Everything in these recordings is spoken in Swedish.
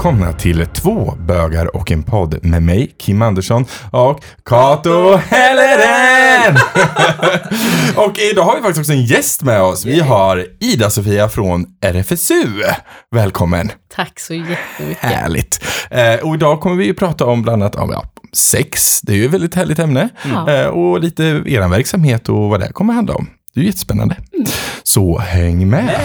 välkomna till Två bögar och en podd med mig, Kim Andersson och Kato Helleren! och idag har vi faktiskt också en gäst med oss. Vi har Ida-Sofia från RFSU. Välkommen! Tack så jättemycket. Härligt. Eh, och idag kommer vi ju prata om bland annat om ja, sex. Det är ju ett väldigt härligt ämne. Eh, och lite er verksamhet och vad det kommer handla om. Det är ju jättespännande. Så häng med!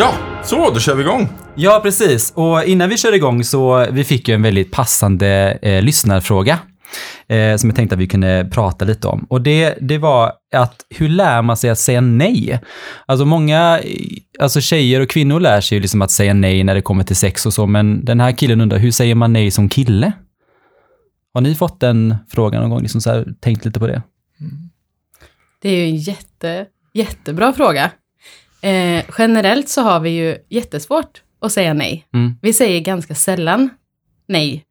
Ja, så då kör vi igång. Ja, precis. Och innan vi kör igång så vi fick ju en väldigt passande eh, lyssnarfråga eh, som jag tänkte att vi kunde prata lite om. Och det, det var att hur lär man sig att säga nej? Alltså många, eh, alltså tjejer och kvinnor lär sig ju liksom att säga nej när det kommer till sex och så, men den här killen undrar, hur säger man nej som kille? Har ni fått den frågan någon gång, liksom så här, tänkt lite på det? Det är ju en jätte, jättebra fråga. Eh, generellt så har vi ju jättesvårt att säga nej. Mm. Vi säger ganska sällan nej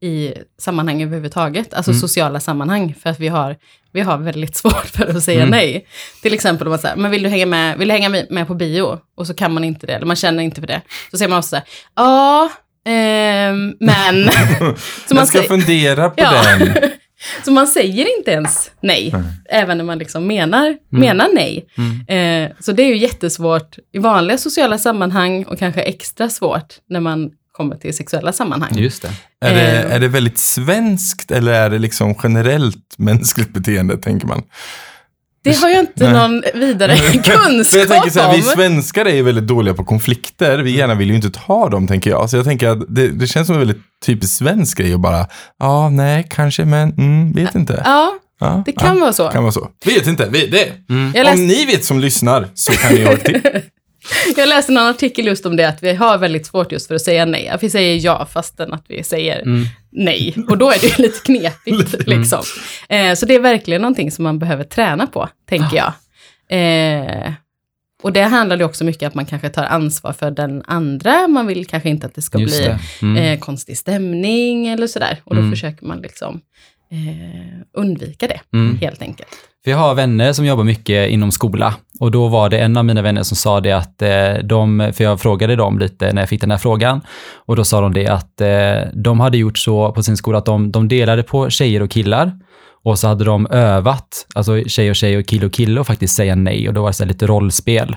i sammanhang överhuvudtaget, alltså Mm. sociala sammanhang, för att vi har, vi har väldigt svårt för att säga Mm. nej. Till exempel om man säger, men vill du hänga med, vill du hänga med, på bio? Och så kan man inte det, eller man känner inte för det. Så säger man också så ja, ehm, men... så jag ska säger- fundera på Ja. den. Så man säger inte ens nej, Nej. även när man liksom menar, menar nej. Eh, så det är ju jättesvårt i vanliga sociala sammanhang och kanske extra svårt när man kommer till sexuella sammanhang. Just det. Är det, Eh. är det väldigt svenskt eller är det liksom generellt mänskligt beteende, tänker man? Det har jag inte Nej. någon vidare För jag kunskap tänker så här, vi om. svenskar är ju väldigt dåliga på konflikter. Vi gärna vill ju inte ta dem, tänker jag. Så jag tänker att det, det känns som en väldigt typisk svensk grej att bara, ja, nej, kanske, men, mm, vet inte. Ja, Ja, det kan ja, vara så. kan vara så. Vet inte, vi, det. Jag läste, Om ni vet som lyssnar så kan ni hålla till. jag läste någon artikel just om det, att vi har väldigt svårt just för att säga nej. Att vi säger ja fastän att vi säger Mm. Nej. Och då är det ju lite knepigt. liksom. eh, så det är verkligen någonting som man behöver träna på, tänker jag. Eh, och det handlar ju också mycket om att man kanske tar ansvar för den andra. Man vill kanske inte att det ska Just bli det. Mm. eh, konstig stämning eller sådär. Och då Mm. försöker man liksom eh, undvika det, Mm. helt enkelt. För jag har vänner som jobbar mycket inom skola och då var det en av mina vänner som sa det att eh, de, för jag frågade dem lite när jag fick den här frågan och då sa de det att eh, de hade gjort så på sin skola att de, de delade på tjejer och killar och så hade de övat, alltså tjej och tjej och kille och kille och faktiskt säga nej och då var det så lite rollspel.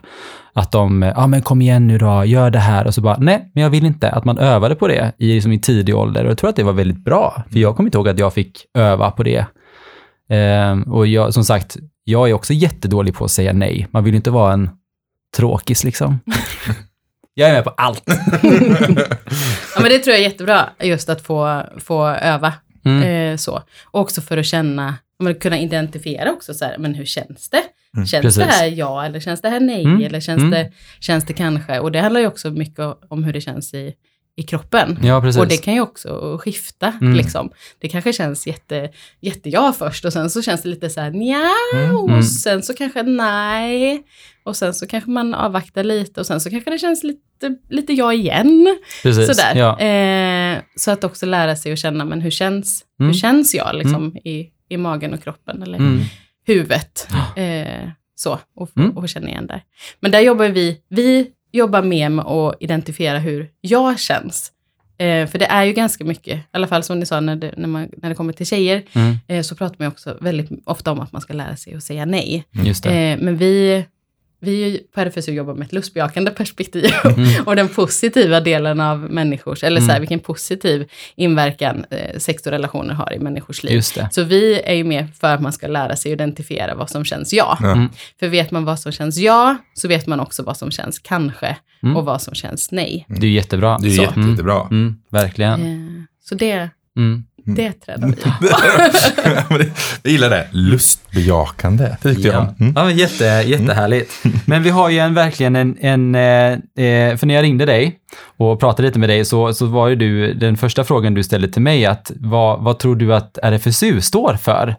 Att de, ja men kom igen nu då, gör det här och så bara, nej men jag vill inte. Att man övade på det i, liksom i tidig ålder och jag tror att det var väldigt bra. För jag kommer inte ihåg att jag fick öva på det och jag, som sagt, jag är också jättedålig på att säga nej. Man vill ju inte vara en tråkis liksom. jag är med på allt. Ja, men det tror jag är jättebra, just att få, få öva. Mm. Eh, så. Och också för att känna, men kunna identifiera också så här, men hur känns det? Känns Precis. det här ja eller känns det här nej? Mm. Eller känns, Mm. det, känns det kanske? Och det handlar ju också mycket om hur det känns i, i kroppen. Ja. Och det kan ju också skifta. Mm. Liksom. Det kanske känns jätte, jätte ja först och sen så känns det lite så här nja, Mm. och Mm. sen så kanske nej. Och sen så kanske man avvaktar lite och sen så kanske det känns lite, lite ja igen. precis. Sådär. Ja. Eh, så att också lära sig att känna, men hur känns, Mm. hur känns jag liksom, i, i magen och kroppen eller Mm. huvudet? Eh, så, och, Mm. och känna igen där. Men där jobbar vi, vi jobbar mer med att identifiera hur jag känns. Eh, för det är ju ganska mycket, i alla fall som ni sa när det, när man, när det kommer till tjejer, Mm. eh, så pratar man ju också väldigt ofta om att man ska lära sig att säga nej. Eh, men vi, vi på RFSU jobbar med ett lustbejakande perspektiv Mm. och den positiva delen av människors, eller så här, Mm. vilken positiv inverkan eh, sex och relationer har i människors liv. Just det. Så vi är ju med för att man ska lära sig identifiera vad som känns ja. Mm. För vet man vad som känns ja, så vet man också vad som känns kanske Mm. och vad som känns nej. Det är jättebra. Det är Så. jätte, jättebra. Mm. Verkligen. Eh, så det, Mm. Det tränar vi. Det- jag gillar det. Lustbejakande, det tyckte Ja, jag. Mm. ja men jätte, jättehärligt. Men vi har ju en, verkligen en, en eh, eh, för när jag ringde dig och pratade lite med dig så, så var ju du, den första frågan du ställde till mig att vad, vad tror du att RFSU står för?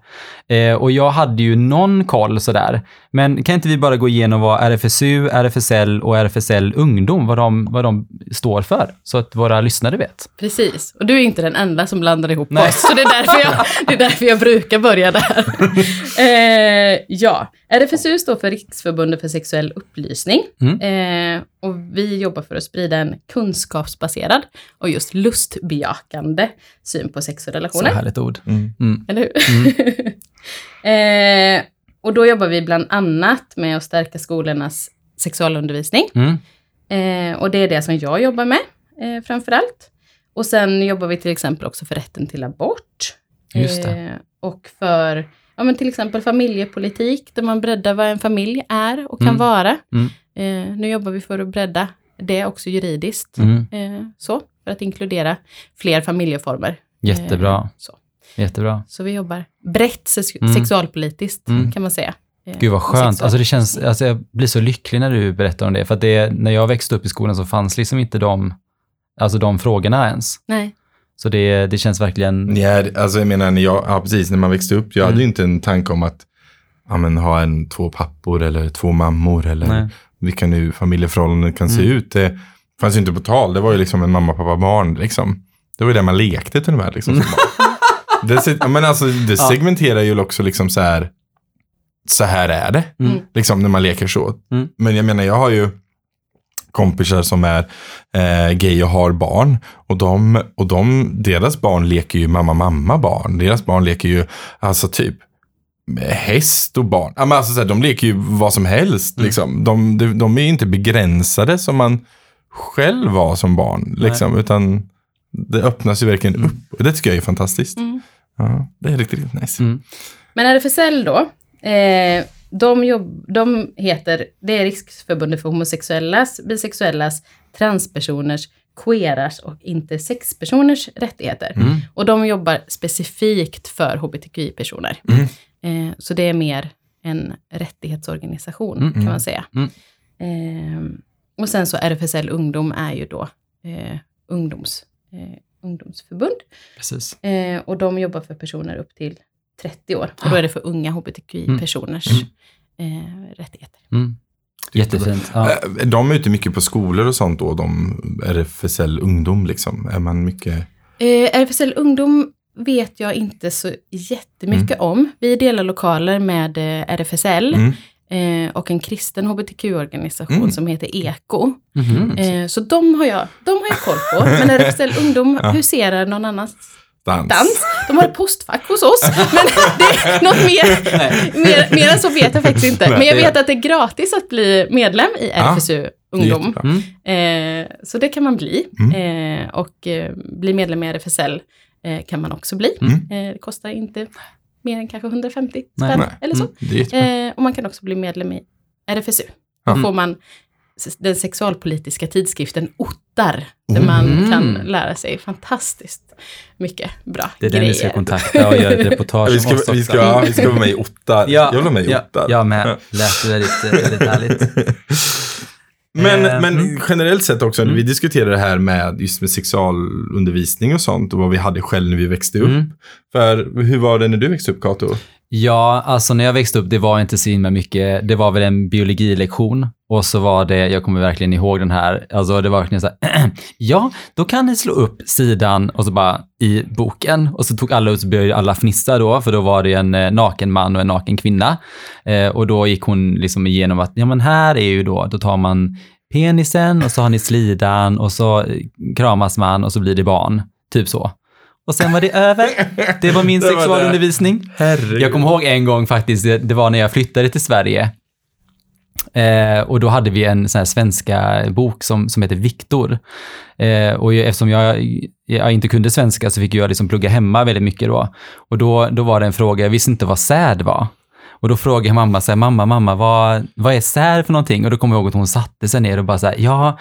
Eh, och jag hade ju någon koll sådär. Men kan inte vi bara gå igenom vad RFSU, RFSL och RFSL Ungdom, vad de, vad de står för? Så att våra lyssnare vet. Precis. Och du är inte den enda som blandar ihop oss, så det är, därför jag, det är därför jag brukar börja där. eh, ja, RFSU står för Riksförbundet för sexuell upplysning. Mm. Eh, och vi jobbar för att sprida en kunskapsbaserad och just lustbejakande syn på sex och Så relationer. härligt ord. Mm. Mm. Eller hur? eh, och då jobbar vi bland annat med att stärka skolornas sexualundervisning. Mm. Eh, och det är det som jag jobbar med eh, framför allt. Och sen jobbar vi till exempel också för rätten till abort. Just det. Eh, och för ja, men till exempel familjepolitik, där man breddar vad en familj är och kan Mm. vara. Mm. Eh, nu jobbar vi för att bredda det också juridiskt. Mm. Eh, så, för att inkludera fler familjeformer. Jättebra. Eh, så. Jättebra. så vi jobbar brett sex- Mm. sexualpolitiskt, Mm. kan man säga. Eh, Gud vad skönt. Alltså det känns, alltså jag blir så lycklig när du berättar om det. För att det, när jag växte upp i skolan så fanns liksom inte de, alltså de frågorna ens. Nej. Så det, det känns verkligen... Ja, alltså jag menar, när jag, ja, precis, när man växte upp, jag Mm. hade ju inte en tanke om att ja, men, ha en, två pappor eller två mammor eller Nej. vilka nu familjeförhållanden kan se Mm. ut. Det fanns ju inte på tal, det var ju liksom en mamma, pappa, barn liksom. Det var ju det man lekte till och med liksom. som barn. det, ja, men alltså, det segmenterar ju också liksom så här, så här är det. Mm. Mm. Liksom när man leker så. Mm. Men jag menar, jag har ju kompisar som är eh, gay och har barn. Och, de, och de, deras barn leker ju mamma, mamma barn. Deras barn leker ju alltså typ häst och barn. Ja, men alltså, så här, de leker ju vad som helst. Mm. Liksom. De, de, de är ju inte begränsade som man själv var som barn. Liksom, utan det öppnas ju verkligen Mm. upp. Och det tycker jag är fantastiskt. Mm. Ja, det är riktigt, riktigt nice. Mm. Men RFSL då, eh, de, jobb, de heter, det är Riksförbundet för homosexuellas, bisexuellas, transpersoners, queeras och intersexpersoners rättigheter. Mm. Och de jobbar specifikt för hbtqi-personer. Mm. Eh, så det är mer en rättighetsorganisation Mm, kan mm. man säga. Mm. Eh, och sen så RFSL Ungdom är ju då eh, ungdoms, eh, ungdomsförbund. Precis. Eh, och de jobbar för personer upp till 30 år. Och då är det för unga hbtqi-personers eh, rättigheter. Mm. Jättefint. Ja. De är ute mycket på skolor och sånt då, de RFSL ungdom liksom. Är man mycket... Eh, RFSL Ungdom vet jag inte så jättemycket om. Vi delar lokaler med eh, RFSL Mm. eh, och en kristen hbtq-organisation Mm. som heter EKO. Eh, så de har, jag, de har jag koll på. Men RFSL Ungdom Ja. huserar någon annanstans. Dans. dans. De har ett postfack hos oss. Men det är något mer, mer, mer än så vet jag faktiskt inte. Men jag vet att det är gratis att bli medlem i Ja, RFSU Ungdom. Jättebra. Mm. Eh, så det kan man bli. Mm. Eh, och eh, bli medlem i RFSL eh, kan man också bli. Mm. Eh, det kostar inte mer än kanske 150 Nej. spänn Nej. eller så. Mm. Eh, och man kan också bli medlem i RFSU. Då Ja. får man den sexualpolitiska tidskriften Ottar, där Mm. man kan lära sig fantastiskt mycket bra Det är den grejer. vi ska kontakta och göra ett reportage Vi om ska, oss vi, ska, ja, vi ska vara med i Ottar. jag vill vara med i ja, Ottar. jag med. Lät väldigt, väldigt härligt. Men, Eh, men mm. generellt sett också, Mm. vi diskuterade det här med just med sexualundervisning och sånt och vad vi hade själv när vi växte upp. Mm. För hur var det när du växte upp, Kato? Ja, alltså när jag växte upp, det var inte så himla mycket. Det var väl en biologilektion och så var det, jag kommer verkligen ihåg den här, alltså det var verkligen så här, ja, då kan ni slå upp sidan och så bara i boken och så tog alla ut så började alla fnissa då, för då var det en eh, naken man och en naken kvinna. Eh, och då gick hon liksom igenom att, ja men här är ju då, då tar man penisen och så har ni slidan och så eh, kramas man och så blir det barn. Typ så. Och sen var det över. Det var min Det var det. sexualundervisning. Herregud. Jag kommer ihåg en gång faktiskt, det det var när jag flyttade till Sverige. Eh, och då hade vi en sån här svenska bok som, som heter Viktor. Eh, och jag, eftersom jag, jag inte kunde svenska så fick jag liksom plugga hemma väldigt mycket då. Och då, då var det en fråga, jag visste inte vad säd var. Och då frågade mamma så här, mamma, mamma, vad, vad är sär för någonting? Och då kommer jag ihåg att hon satte sig ner och bara så här, ja,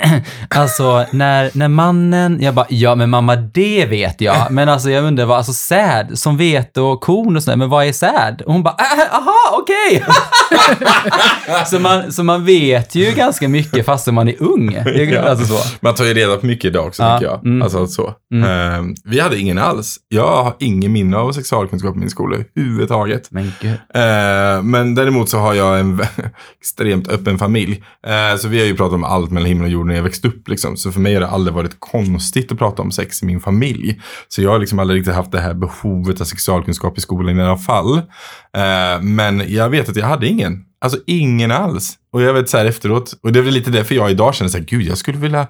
alltså när, när mannen, jag bara, ja men mamma det vet jag, men alltså jag undrar vad, alltså säd, som vete och korn och sådär, men vad är säd? Och hon bara, äh, aha, okej! så, man, så man vet ju ganska mycket fastän man är ung. Det är alltså så. Man tar ju reda på mycket idag också, Ja, tycker jag. mm. Alltså så. Ehm, vi hade ingen alls. Jag har ingen minne av sexualkunskap i min skola överhuvudtaget. Men gud. Eh, men däremot så har jag en extremt öppen familj. Eh, så vi har ju pratat om allt mellan himmel och jord när jag växte upp. Liksom. Så för mig har det aldrig varit konstigt att prata om sex i min familj. Så jag har liksom aldrig riktigt haft det här behovet av sexualkunskap i skolan i alla fall. Eh, men jag vet att jag hade ingen. Alltså ingen alls. Och jag vet så här efteråt, och det är väl lite därför jag idag känner så här, gud jag skulle vilja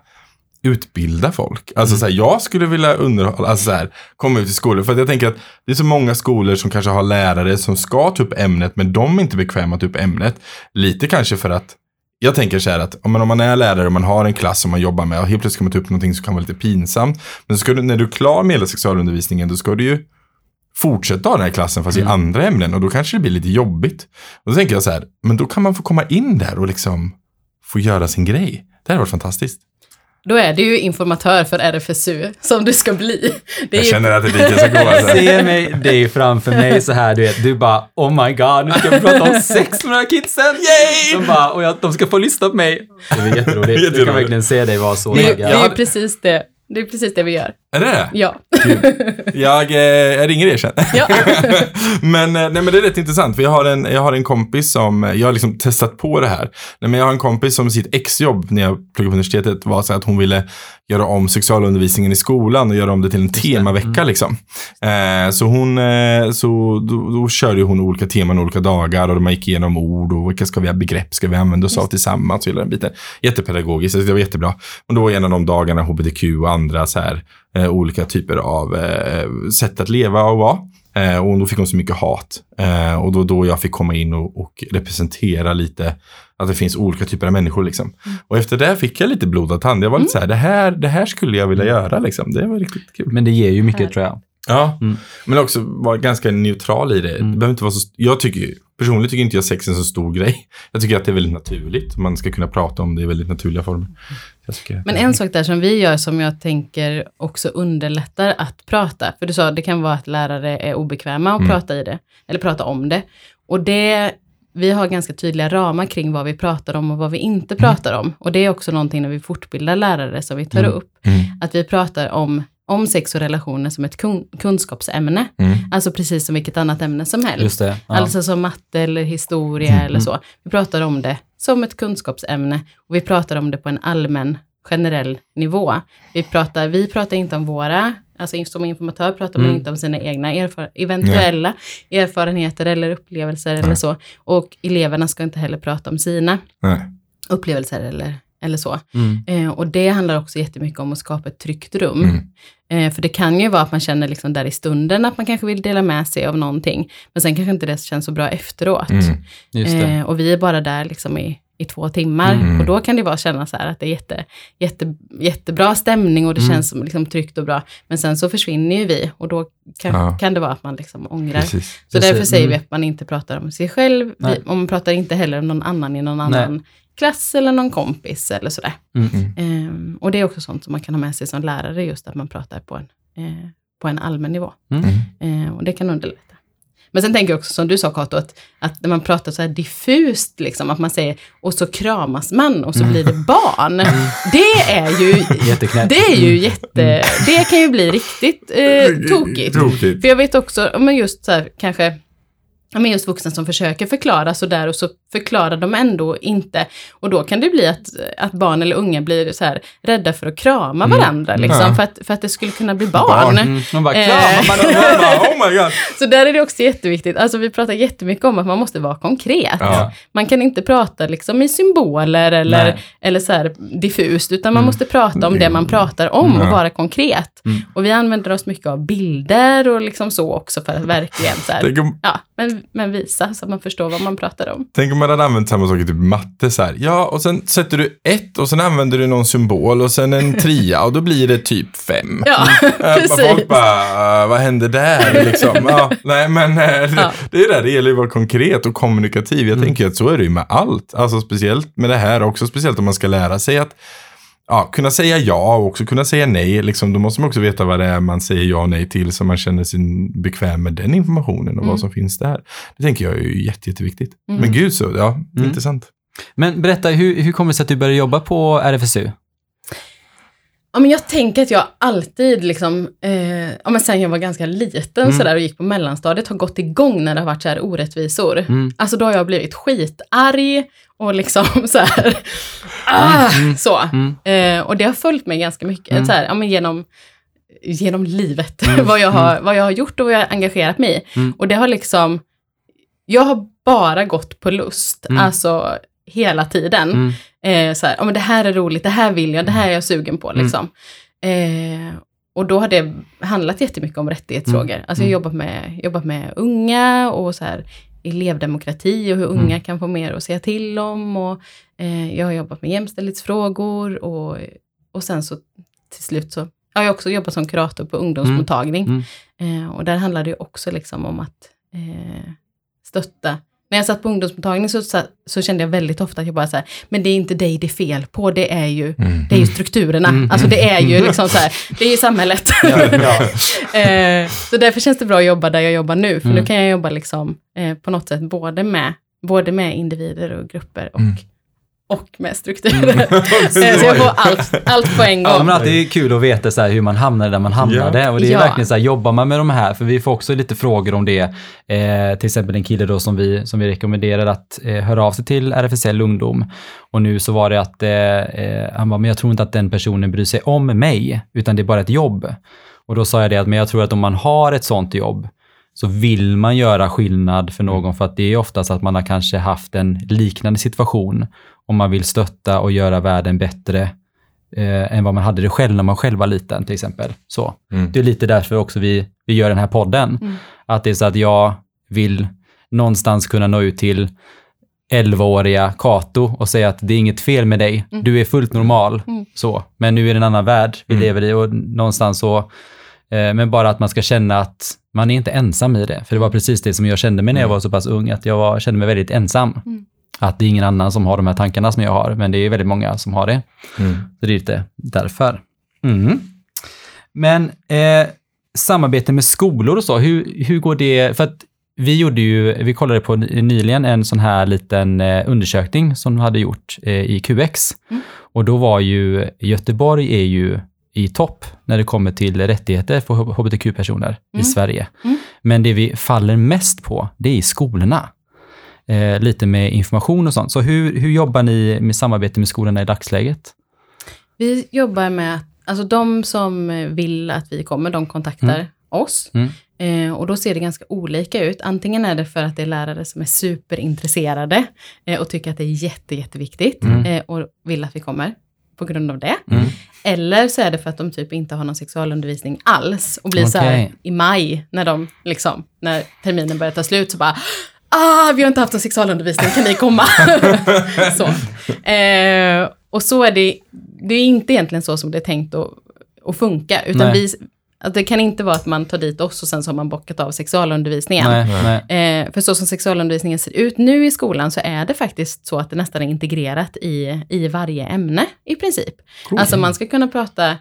utbilda folk. Alltså så här, jag skulle vilja underhålla, alltså så här, komma ut i skolor. För att jag tänker att det är så många skolor som kanske har lärare som ska ta upp ämnet, men de är inte bekväma att ta upp ämnet. Lite kanske för att jag tänker så här att om man, om man är lärare och man har en klass som man jobbar med och helt plötsligt ska man ta upp någonting som kan vara lite pinsamt. Men ska du, när du är klar med hela sexualundervisningen då ska du ju fortsätta ha den här klassen fast i andra ämnen och då kanske det blir lite jobbigt. Och då tänker jag så här, men då kan man få komma in där och liksom få göra sin grej. Det hade varit fantastiskt. Då är du ju informatör för RFSU, som du ska bli. Det är Jag ju, känner att det är dit jag ska gå. Alltså. Se mig, dig framför mig så här, du vet, du bara oh my god, nu ska vi prata om sex med de här kidsen. Yay! De bara, och jag, de ska få lyssna på mig. Det är jätteroligt. Du kan verkligen se dig vara så det, det är precis det. Det är precis det vi gör. Är det det? Ja. Jag, eh, jag ringer er sen. ja. men, eh, nej, men det är rätt intressant, för jag har en, jag har en kompis som, jag har liksom testat på det här. Nej, men jag har en kompis som sitt exjobb när jag pluggade på universitetet var så att hon ville göra om sexualundervisningen i skolan och göra om det till en temavecka liksom. Eh, så hon, eh, så då, då körde hon olika teman olika dagar och man gick igenom ord och vilka ska vi ha begrepp ska vi använda oss av tillsammans och hela den biten. Jättepedagogiskt, det var jättebra. Och då var en av de dagarna hbtq och andra så här eh, olika typer av eh, sätt att leva och vara. Eh, och då fick hon så mycket hat. Eh, och då, då jag fick komma in och, och representera lite att det finns olika typer av människor. Liksom. Och efter det fick jag lite blodad tand. Jag var lite så här, det här, det här skulle jag vilja göra. Liksom. Det var riktigt kul. Men det ger ju mycket tror jag. Ja, Mm. men också vara ganska neutral i det. Det behöver inte vara så, jag tycker, personligen tycker inte jag sex är en så stor grej. Jag tycker att det är väldigt naturligt. Man ska kunna prata om det i väldigt naturliga former. Men en sak där som vi gör som jag tänker också underlättar att prata. För du sa det kan vara att lärare är obekväma att Mm. prata i det. Eller prata om det. Och det, vi har ganska tydliga ramar kring vad vi pratar om och vad vi inte pratar om. Och det är också någonting när vi fortbildar lärare som vi tar Mm. upp. Mm. Att vi pratar om, om sex och relationer som ett kun, kunskapsämne. Mm. Alltså precis som vilket annat ämne som helst. Det. Ja. Alltså som matte eller historia Mm. eller så. Vi pratar om det som ett kunskapsämne och vi pratar om det på en allmän generell nivå. Vi pratar, vi pratar inte om våra, alltså som informatör pratar man Mm. inte om sina egna erfar- eventuella erfarenheter eller upplevelser eller så. Och eleverna ska inte heller prata om sina Nej. upplevelser eller, eller så. Mm. Eh, och det handlar också jättemycket om att skapa ett tryggt rum. Mm. Eh, för det kan ju vara att man känner liksom där i stunden att man kanske vill dela med sig av någonting. Men sen kanske inte det känns så bra efteråt. Mm. Eh, och vi är bara där liksom i, i två timmar. Mm. Och då kan det vara känna så här att det är jätte, jätte, jättebra stämning och det Mm. känns som liksom tryggt och bra. Men sen så försvinner ju vi och då kan, Ja. kan det vara att man liksom ångrar. Precis. Så Precis. därför säger vi Mm. att man inte pratar om sig själv. Vi, Nej. och man pratar inte heller om någon annan i någon annan klass eller någon kompis eller sådär. Mm. Ehm, och det är också sånt som man kan ha med sig som lärare, just att man pratar på en, eh, på en allmän nivå. Mm. Eh, och det kan underlätta. Men sen tänker jag också, som du sa Kato, att, att när man pratar så här diffust, liksom, att man säger och så kramas man och så blir det barn. Det är ju, det är ju jätte, det kan ju bli riktigt eh, tokigt. Tokigt. För jag vet också, men just så här, kanske, men just vuxna som försöker förklara så där och så förklarar de ändå inte. Och då kan det bli att, att barn eller unga blir så här rädda för att krama varandra, liksom, Ja. för, att, för att det skulle kunna bli barn. Barn. Mm. Man bara kramar man och Jag bara, oh my god. Så där är det också jätteviktigt. Alltså vi pratar jättemycket om att man måste vara konkret. Ja. Man kan inte prata liksom i symboler eller, Nej. eller så här diffust, utan man måste prata om det man pratar om och Ja. vara konkret. Mm. Och vi använder oss mycket av bilder och liksom så också för att verkligen så här, ja, men men visa så att man förstår vad man pratar om. Tänk om man hade använt samma sak i typ matte så här. Ja, och sen sätter du ett och sen använder du någon symbol och sen en tria och då blir det typ fem. Ja, Äh, precis. Folk bara, vad hände där liksom? Ja, nej, men eh, Ja. det är det, det gäller ju att vara konkret och kommunikativ. Jag tänker att så är det ju med allt. Alltså speciellt med det här också, speciellt om man ska lära sig att ja, kunna säga ja och också kunna säga nej. Liksom, då måste man också veta vad det är man säger ja och nej till så man känner sig bekväm med den informationen och vad som finns där. Det tänker jag är ju jätte, jätteviktigt. Men gud så, ja, intressant. Men berätta, hur, hur kommer det sig att du började jobba på RFSU? Ja, men jag tänker att jag alltid, liksom, eh, ja, men sen jag var ganska liten sådär, och gick på mellanstadiet, har gått igång när det har varit så här orättvisor. Mm. Alltså då har jag blivit skitarg och liksom så här, ah, så. Mm. Eh, och det har följt mig ganska mycket, så här, ja, men genom, genom livet, Mm. vad, jag har, vad jag har gjort och vad jag har engagerat mig i. Mm. Och det har liksom, jag har bara gått på lust, Mm. alltså hela tiden. Mm. Eh, så här, ja, men det här är roligt, det här vill jag, det här är jag sugen på. Mm. Liksom. Eh, och då har det handlat jättemycket om rättighetsfrågor. Mm. Alltså jag har jobbat med, jobbat med unga och så här, elevdemokrati och hur unga Mm. kan få mer att säga till om. Och, eh, jag har jobbat med jämställdhetsfrågor och, och sen så till slut så jag har jag också jobbat som kurator på ungdomsmottagning. Mm. Eh, och där handlade det också liksom om att eh, stötta. När jag satt på ungdomsmottagning så, så, så kände jag väldigt ofta att jag bara så här, men det är inte dig det är fel på, det är ju, det är ju strukturerna. Mm. Alltså det är ju liksom så här, det är ju samhället. eh, så därför känns det bra att jobba där jag jobbar nu, för Mm. nu kan jag jobba liksom eh, på något sätt både med, både med individer och grupper och, Mm. Och med strukturer. Eh, så jag får allt, allt på en gång. Ja, men att det är kul att veta så här, hur man hamnade där man hamnade. Och det är Ja. verkligen så här, jobbar man med de här, för vi får också lite frågor om det. Eh, till exempel en kille då som vi, som vi rekommenderar att eh, höra av sig till RFSL Ungdom. Och nu så var det att eh, eh, han bara, men jag tror inte att den personen bryr sig om mig, utan det är bara ett jobb. Och då sa jag det att, men jag tror att om man har ett sånt jobb, så vill man göra skillnad för någon för att det är oftast att man har kanske haft en liknande situation och man vill stötta och göra världen bättre eh, än vad man hade det själv när man själv var liten till exempel. Så. Mm. Det är lite därför också vi, vi gör den här podden. Mm. Att det är så att jag vill någonstans kunna nå ut till 11-åriga Kato och säga att det är inget fel med dig, Mm. du är fullt normal. Mm. Så. Men nu är det en annan värld vi Mm. lever i och någonstans så, eh, men bara att man ska känna att man är inte ensam i det. För det var precis det som jag kände mig när jag var så pass ung, att jag var, kände mig väldigt ensam. Att det är ingen annan som har de här tankarna som jag har, men det är väldigt många som har det. Mm. Så det är lite därför. Mm. Men eh, samarbete med skolor och så, hur, hur går det? För att vi gjorde ju, vi kollade på ny- nyligen en sån här liten eh, undersökning som de hade gjort eh, i QX. Mm. Och då var ju Göteborg är ju i topp när det kommer till rättigheter för hbtq-personer i Mm. Sverige. Mm. Men det vi faller mest på, det är i skolorna. Eh, lite med information och sånt. Så hur, hur jobbar ni med samarbete med skolorna i dagsläget? Vi jobbar med, alltså de som vill att vi kommer, de kontaktar oss. Mm. Eh, och då ser det ganska olika ut. Antingen är det för att det är lärare som är superintresserade eh, och tycker att det är jätte, jätteviktigt Mm. eh, och vill att vi kommer på grund av det. Mm. Eller så är det för att de typ inte har någon sexualundervisning alls och blir så här i maj när de liksom, när terminen börjar ta slut så bara Ah, vi har inte haft någon sexualundervisning, kan ni komma? så. Eh, och så är det, det är inte egentligen så som det är tänkt att, att funka, utan Nej. vi, att det kan inte vara att man tar dit oss och sen så har man bockat av sexualundervisningen. Nej, nej. Eh, för så som sexualundervisningen ser ut nu i skolan så är det faktiskt så att det nästan är integrerat i, i varje ämne i princip. Alltså man ska kunna prata,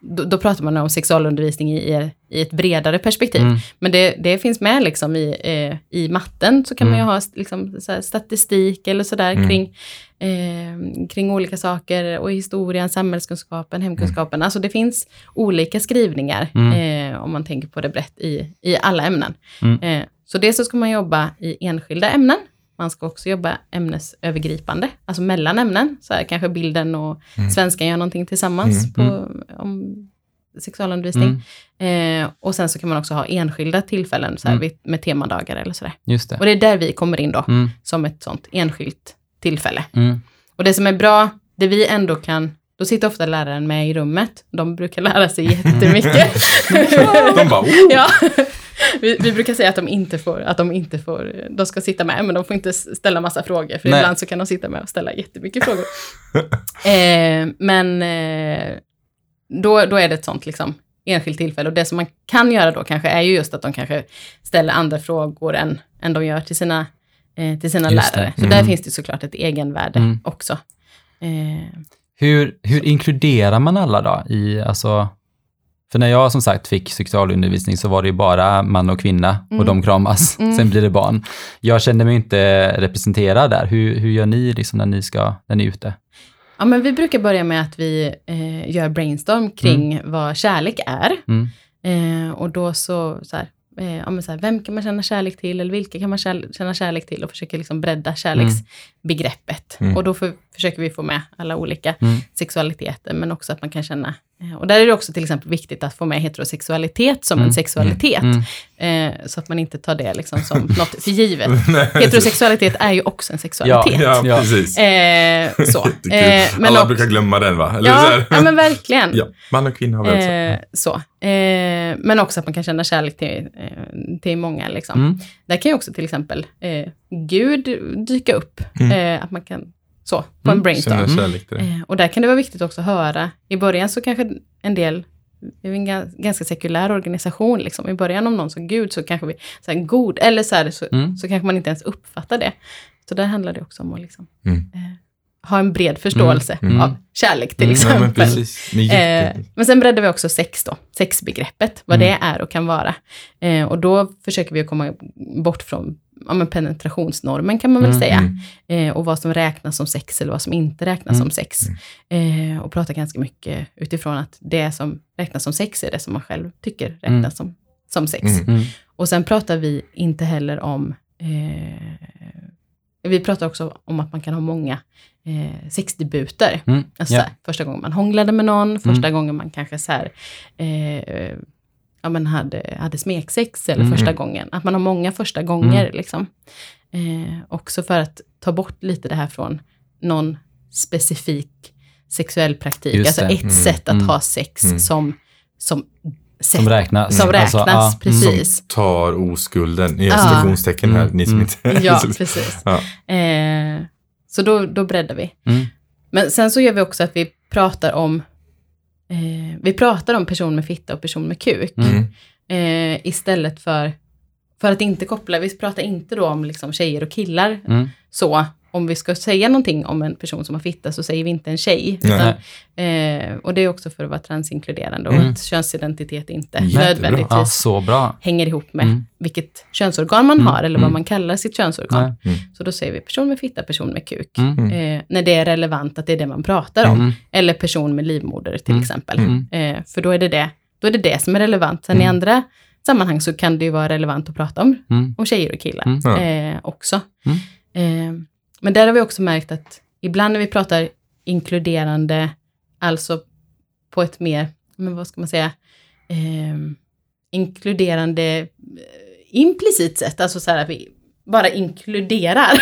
då, då pratar man om sexualundervisning i, i, ett bredare perspektiv. Mm. Men det, det finns med liksom i, eh, i matten så kan man ju Mm. ha liksom, statistik eller sådär Mm. kring, eh, kring olika saker och historien, samhällskunskapen, hemkunskapen. Alltså det finns olika skrivningar Mm. eh, om man tänker på det brett i, i alla ämnen. Mm. Eh, så dels så ska man jobba i enskilda ämnen. Man ska också jobba ämnesövergripande, alltså mellan ämnen. Så här, kanske bilden och svenskan gör någonting tillsammans Mm, på, om sexualundervisning. Mm. Eh, och sen så kan man också ha enskilda tillfällen så här, Mm. vid- med temadagar eller sådär. Just det. Och det är där vi kommer in då, Mm. som ett sånt enskilt tillfälle. Mm. Och det som är bra, det vi ändå kan, då sitter ofta läraren med i rummet. De brukar lära sig jättemycket. De bara, oh. ja. Vi, vi brukar säga att de inte får, att de inte får, de ska sitta med, men de får inte ställa massa frågor, för Nej. ibland så kan de sitta med och ställa jättemycket frågor. eh, men eh, då, då är det ett sånt liksom enskilt tillfälle, och det som man kan göra då kanske är ju just att de kanske ställer andra frågor än, än de gör till sina, eh, till sina Just lärare. Så där finns det såklart ett egenvärde Mm. också. Eh, Hur, hur inkluderar man alla då i, alltså, för när jag som sagt fick sexualundervisning så var det ju bara man och kvinna och Mm. de kramas, Mm. sen blir det barn. Jag kände mig inte representerad där. Hur, hur gör ni liksom när ni ska, när ni är ute? Ja, men vi brukar börja med att vi eh, gör brainstorm kring vad kärlek är. Mm. Eh, och då så, så här, eh, ja, så här, vem kan man känna kärlek till eller vilka kan man kär, känna kärlek till och försöker liksom bredda kärleksbegreppet. Mm. Och då för, försöker vi få med alla olika Mm. sexualiteter, men också att man kan känna, eh, och där är det också till exempel viktigt att få med heterosexualitet som Mm. en sexualitet. Mm. Eh, så att man inte tar det liksom som något för givet. Heterosexualitet är ju också en sexualitet. Ja, Ja. precis. Eh, så. Eh, men Alla också- brukar glömma den va? Eller Ja, ja, men verkligen. ja, man och kvinna har väl Eh, så. Eh, men också att man kan känna kärlek till, till många. Liksom. Mm. Där kan ju också till exempel eh, Gud dyka upp. Mm. Eh, att man kan så, på Mm, en brainstorm. Eh, och där kan det vara viktigt också att höra. I början så kanske en del, det är en ga- ganska sekulär organisation, liksom. i början om någon som Gud så kanske vi, så här, god, eller så, här, så, Mm. så kanske man inte ens uppfattar det. Så där handlar det också om att liksom, Mm. eh, ha en bred förståelse Mm. av kärlek till Mm. Ja, men exempel. Eh, men sen breddar vi också sex då, sexbegreppet, vad Mm. det är och kan vara. Eh, och då försöker vi komma bort från ja, men penetrationsnormen kan man väl Mm, säga. mm. Eh, och vad som räknas som sex eller vad som inte räknas Mm. som sex. Eh, och prata ganska mycket utifrån att det som räknas som sex är det som man själv tycker räknas Mm. som, som sex. Mm. Mm. Och sen pratar vi inte heller om eh, vi pratar också om att man kan ha många eh, sexdebuter. Mm. Alltså här, första gången man hånglade med någon, första gången man kanske så här, eh, ja, men hade, hade smeksex, eller Mm. första gången. Att man har många första gånger. Liksom. Eh, också för att ta bort lite det här från någon specifik sexuell praktik. Just Alltså det. ett Mm. sätt att Mm. ha sex Mm. som, som sätt. Som räknas. Som Alltså, räknas, ja. precis. Som tar oskulden, i citationstecken här, Mm. ni som Mm. inte... Ja, precis. Ja. Eh, så då, då breddar vi. Mm. Men sen så gör vi också att vi pratar om eh, vi pratar om person med fitta och person med kuk. Mm. Eh, istället för, för att inte koppla, vi pratar inte då om liksom tjejer och killar. Mm. Så om vi ska säga någonting om en person som har fitta så säger vi inte en tjej. Utan, eh, och det är också för att vara transinkluderande och Mm. att könsidentitet inte Jättebra. nödvändigtvis Ja, så bra. hänger ihop med Mm. vilket könsorgan man Mm. har eller vad Mm. man kallar sitt könsorgan. Nej. Så då säger vi person med fitta, person med kuk. Mm. Eh, när det är relevant att det är det man pratar om. Mm. Eller person med livmoder till Mm. exempel. Mm. Eh, för då är, det det, då är det det som är relevant. Sen i Mm. andra sammanhang så kan det ju vara relevant att prata om, Mm. om tjejer och killar Mm. Ja. eh, också. Mm. Eh, men där har vi också märkt att ibland när vi pratar inkluderande, alltså på ett mer, men vad ska man säga, eh, inkluderande implicit sätt, alltså så här att vi bara inkluderar.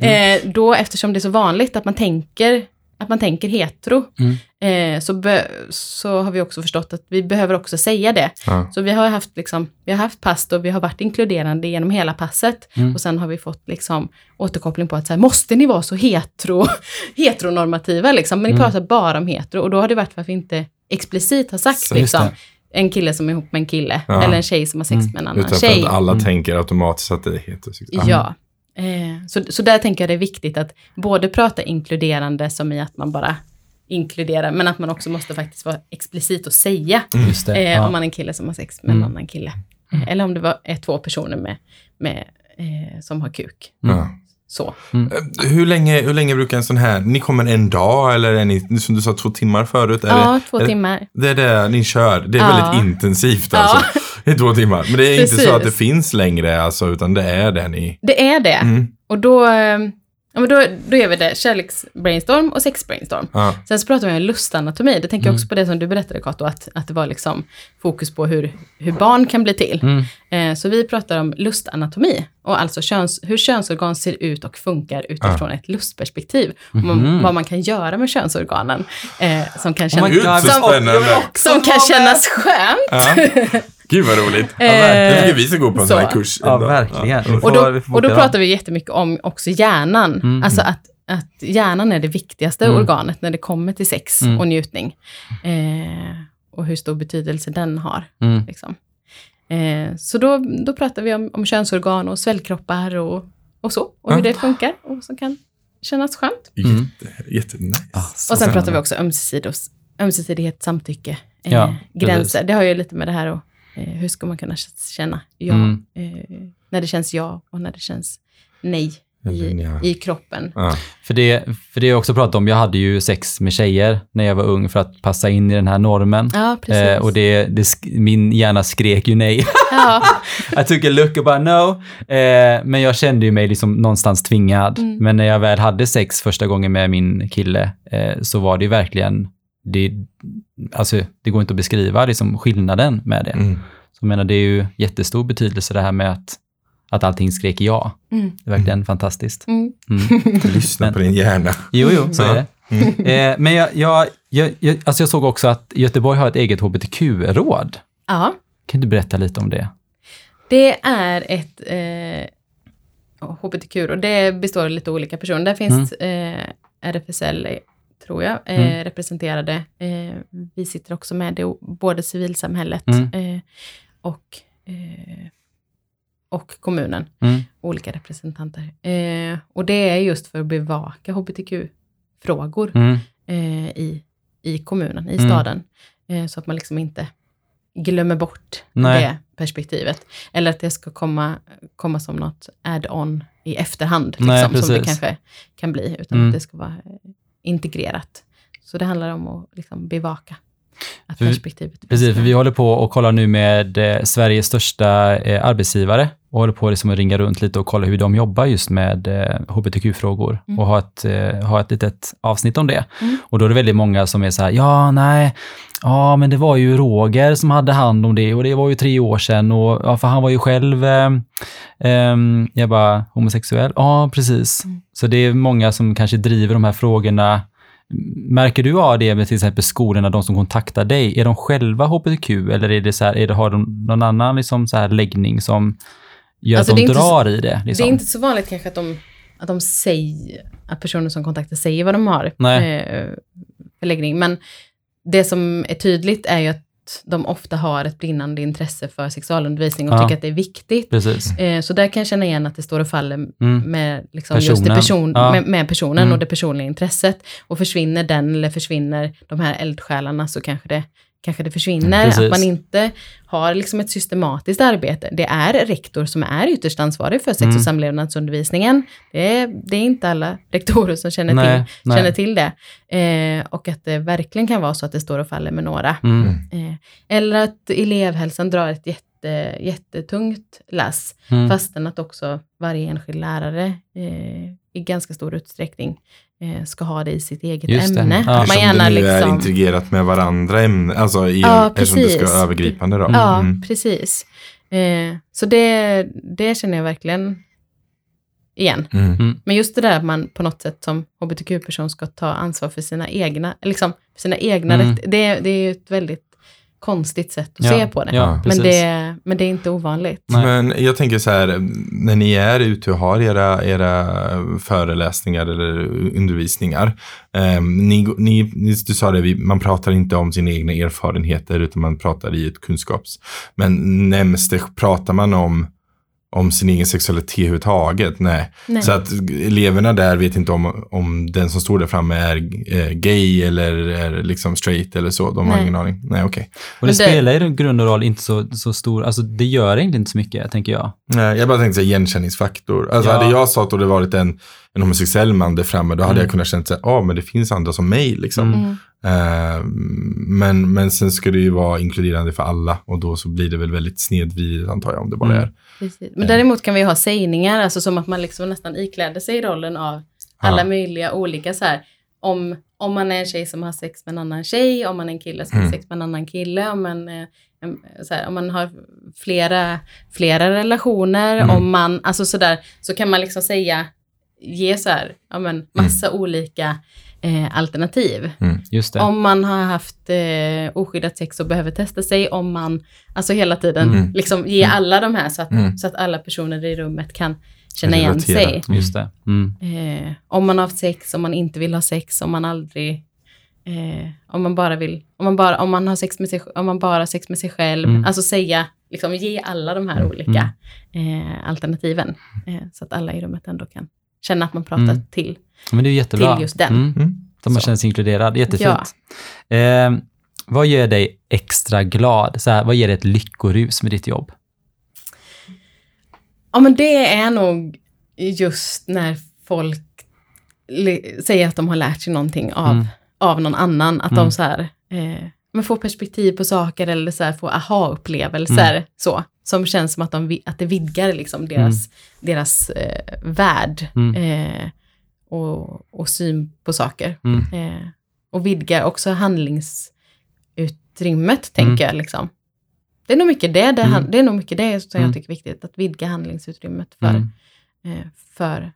eh, då eftersom det är så vanligt att man tänker, att man tänker hetero, Mm. Eh, så, så har vi också förstått att vi behöver också säga det. Ja. Så vi har haft, liksom, vi har haft pass och vi har varit inkluderande genom hela passet. Mm. Och sen har vi fått liksom, återkoppling på att så här, måste ni vara så hetero, heteronormativa? Liksom? Men ni Mm. pratar bara om hetero. Och då har det varit för att vi inte explicit har sagt Så liksom, en kille som är ihop med en kille. Ja. Eller en tjej som har sex Mm. med en annan Utan tjej. att alla Mm. tänker automatiskt att det är heterosexuellt. Ja. Eh, så, så där tänker jag det är viktigt att både prata inkluderande som i att man bara inkluderar, men att man också måste faktiskt vara explicit och säga Just det. eh, ja. om man är en kille som har sex med Mm. en annan kille. Eh, eller om det var, är två personer med, med, eh, som har kuk. Mm. Så. Eh, Hur länge, hur länge brukar en sån här, ni kommer en dag eller är ni, som du sa, två timmar förut? Är Ja, två är timmar. Det, det är det ni kör, det är Ja. väldigt intensivt Ja. alltså. I två timmar. Men det är inte så att det finns längre alltså, utan det är det ni... Det är det. Mm. Och då, eh, ja, men då, då gör vi det, kärleksbrainstorm och sexbrainstorm. Ja. Sen så pratar vi om lustanatomi. Det tänker jag Mm. också på det som du berättade Kato, att, att det var liksom fokus på hur, hur barn kan bli till. Mm. Eh, så vi pratar om lustanatomi, och alltså köns, hur könsorgan ser ut och funkar utifrån ett lustperspektiv. Och man, Mhm. vad man kan göra med könsorganen. Eh, som kan, Oh känna, my God, som, spännande. som kan kännas skönt. Ja. Gud vad roligt. Eh, Jag tycker vi ska gå på en så. sån här kurs. Ja, verkligen. Vi Och då, och då pratar vi jättemycket om också hjärnan. Mm. Alltså att, att hjärnan är det viktigaste Mm. organet när det kommer till sex Mm. och njutning. Eh, och hur stor betydelse den har. Mm. Liksom. Eh, så då, då pratar vi om, om könsorgan och svällkroppar och, och så. Och hur Ja. det funkar och som kan kännas skönt. Mm. Jätte, jättenice. Ah, Och sen pratar vi också ömsesidig, ömsesidighet, samtycke, eh, Ja, gränser. Det har ju lite med det här och eh, hur ska man kunna känna ja, Mm. eh, när det känns ja och när det känns nej i, i kroppen. Ja. För det, för det jag också pratat om, jag hade ju sex med tjejer när jag var ung för att passa in i den här normen. Ja, precis. Eh, och det, det, sk- min hjärna skrek ju nej. ja, jag tog en look och bara no. Eh, men jag kände ju mig liksom någonstans tvingad. Mm. Men när jag väl hade sex första gången med min kille eh, så var det ju verkligen, det, alltså, det går inte att beskriva liksom, skillnaden med det. Mm. Så jag menar, det är ju jättestor betydelse det här med att, att allting skrek ja. mm, Det är verkligen fantastiskt. mm. Mm. Lyssna Men- på din hjärna. Jo, jo, så är det. Eh, men jag, jag, jag, jag, alltså jag såg också att Göteborg har ett eget hbtq-råd. ja, Kan du berätta lite om det? det är ett eh, hbtq och det består av lite olika personer. Där finns eh, RFSL, tror jag, eh, Mm. representerade. Eh, vi sitter också med det, både civilsamhället Mm. eh, och, eh, och kommunen. Mm. olika representanter. Eh, och det är just för att bevaka hbtq-frågor Mm. eh, i, i kommunen, i Mm. staden. Eh, så att man liksom inte glömmer bort Nej. det perspektivet. Eller att det ska komma, komma som något add-on i efterhand, Nej, liksom, som det kanske kan bli, utan Mm. att det ska vara eh, integrerat. Så det handlar om att liksom bevaka att För perspektivet Precis, för vi håller på och kollar nu med eh, Sveriges största eh, arbetsgivare och håller på liksom att ringa runt lite och kolla hur de jobbar just med eh, hbtq-frågor Mm. och ha ett, eh, ha ett litet avsnitt om det. Mm. Och då är det väldigt många som är så här, ja, nej, ja, men det var ju Roger som hade hand om det och det var ju tre år sedan och ja, för han var ju själv, eh, ehm, jag bara, homosexuell? Ja, precis. Mm. Så det är många som kanske driver de här frågorna Märker du av det med till exempel skolorna, de som kontaktar dig? Är de själva hbtq eller är det så här, är det, har de någon annan liksom så här läggning som gör Alltså, att de inte så- drar i det? Liksom? Det är inte så vanligt kanske att de, att de säger, att personer som kontaktar säger vad de har eh, för läggning. Men det som är tydligt är ju att de ofta har ett brinnande intresse för sexualundervisning och Ja. tycker att det är viktigt. Eh, så där kan jag känna igen att det står och faller Mm. med, liksom just Personen. person, Ja. med, med personen Mm. och det personliga intresset. Och försvinner den eller försvinner de här eldsjälarna så kanske det, kanske det försvinner. Precis. att man inte har liksom ett systematiskt arbete. Det är rektor som är ytterst ansvarig för sex Mm. och samlevnadsundervisningen. Det är, det är inte alla rektorer som känner, Nej, till, nej. känner till det. Eh, och att det verkligen kan vara så att det står och faller med några. Mm. Eh, eller att elevhälsan drar ett jätte, jättetungt lass. Mm. Fastän att också varje enskild lärare eh, i ganska stor utsträckning ska ha det i sitt eget Just ämne. Ja. Man gärna det nu är liksom... integrerat med varandra ämnen, alltså i, Ja, eftersom det ska precis. vara övergripande då. Ja, Mm. precis. Eh, så det, det känner jag verkligen igen. Mm. Men just det där att man på något sätt som hbtq-person ska ta ansvar för sina egna, liksom, för sina egna Mm. rätt, det, det är ju ett väldigt konstigt sätt att Ja, se på det. Ja, men, det men det är inte ovanligt. Nej. Men jag tänker så här, när ni är ute och har era, era föreläsningar eller undervisningar. Eh, ni, ni, du sa det, man pratar inte om sina egna erfarenheter utan man pratar i ett kunskaps. Men nämns det, pratar man om om sin egen sexualitet överhuvudtaget? Nej. Nej. Så att eleverna där vet inte om, om den som står där framme är eh, gay eller är liksom straight eller så. De har Nej. ingen aning. Nej, okej. Och det, det- spelar i grund och roll inte så, så stor, alltså det gör egentligen inte så mycket, tänker jag. Nej, jag bara tänkte säga igenkänningsfaktor. Alltså Ja. hade jag stått och det varit en, en homosexuell man där framme, då hade Mm. jag kunnat känna att ja, men det finns andra som mig liksom. Mm. Mm. Eh, men, men sen ska det ju vara inkluderande för alla och då så blir det väl väldigt snedvridet antar jag om det bara Mm. är. Precis. Men däremot kan vi ha sägningar, alltså som att man liksom nästan ikläder sig rollen av alla möjliga olika så här. Om, om man är en tjej som har sex med en annan tjej, om man är en kille som Mm. har sex med en annan kille, om man, eh, em, så här, om man har flera, flera relationer, Mm. om man, alltså sådär, så kan man liksom säga ge så här, ja men massa olika eh, alternativ. Just det. Om man har haft eh, oskyddat sex och behöver testa sig, om man, alltså hela tiden Mm. liksom ge alla de här så att, Mm. så att alla personer i rummet kan känna igen sig. Just det. Mm. Eh, om man har haft sex, om man inte vill ha sex, om man aldrig, eh, om man bara vill, om man bara, om man har sex med sig, om man bara har sex med sig själv, Mm. alltså säga, liksom ge alla de här olika eh, alternativen, eh, så att alla i rummet ändå kan känna att man pratar Mm. till. Men det är jättebra. Till just den. Mm. Mm. Så man känner sig inkluderad. Jättefint. Ja. Eh, vad gör dig extra glad? Så här, vad ger dig ett lyckorus med ditt jobb? Ja, men det är nog just när folk säger att de har lärt sig någonting av, Mm. av någon annan. Att Mm. de så här, eh, men får perspektiv på saker eller så här, får aha-upplevelser. Mm. Så, som känns som att, de, att det vidgar liksom deras, deras eh, värld Mm. eh, och, och syn på saker. Mm. Eh, och vidgar också handlingsutrymmet, Mm. tänker jag. Liksom. Det är nog mycket det, det, Mm. det, är nog mycket det som Mm. jag tycker är viktigt, att vidga handlingsutrymmet för, Mm. eh, för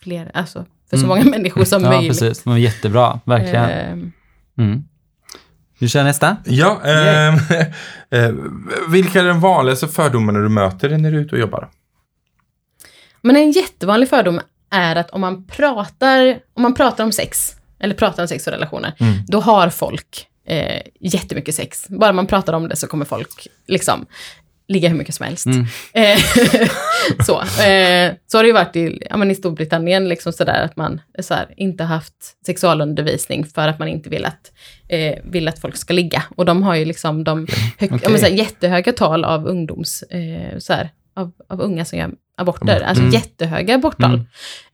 fler, alltså för så Mm. många människor som Ja, möjligt. precis. Men jättebra, verkligen. Eh, Mm. Du kör nästa? Ja, ehm, eh, vilka är de vanligaste fördomarna du möter när du är ute och jobbar? Men en jättevanlig fördom är att om man pratar, om man pratar om sex, eller pratar om sex och relationer, Mm. då har folk eh, jättemycket sex. Bara man pratar om det så kommer folk liksom ligga hur mycket som helst. Mm. Eh, så, eh, så har det ju varit i, ja, men i Storbritannien, liksom sådär att man så här, inte haft sexualundervisning för att man inte vill att, eh, vill att folk ska ligga. Och de har ju liksom de hög, ja, Okej. men så här, jättehöga tal av ungdoms, eh, så här, av, av unga som gör aborter. Abort. Alltså Mm. jättehöga aborttal.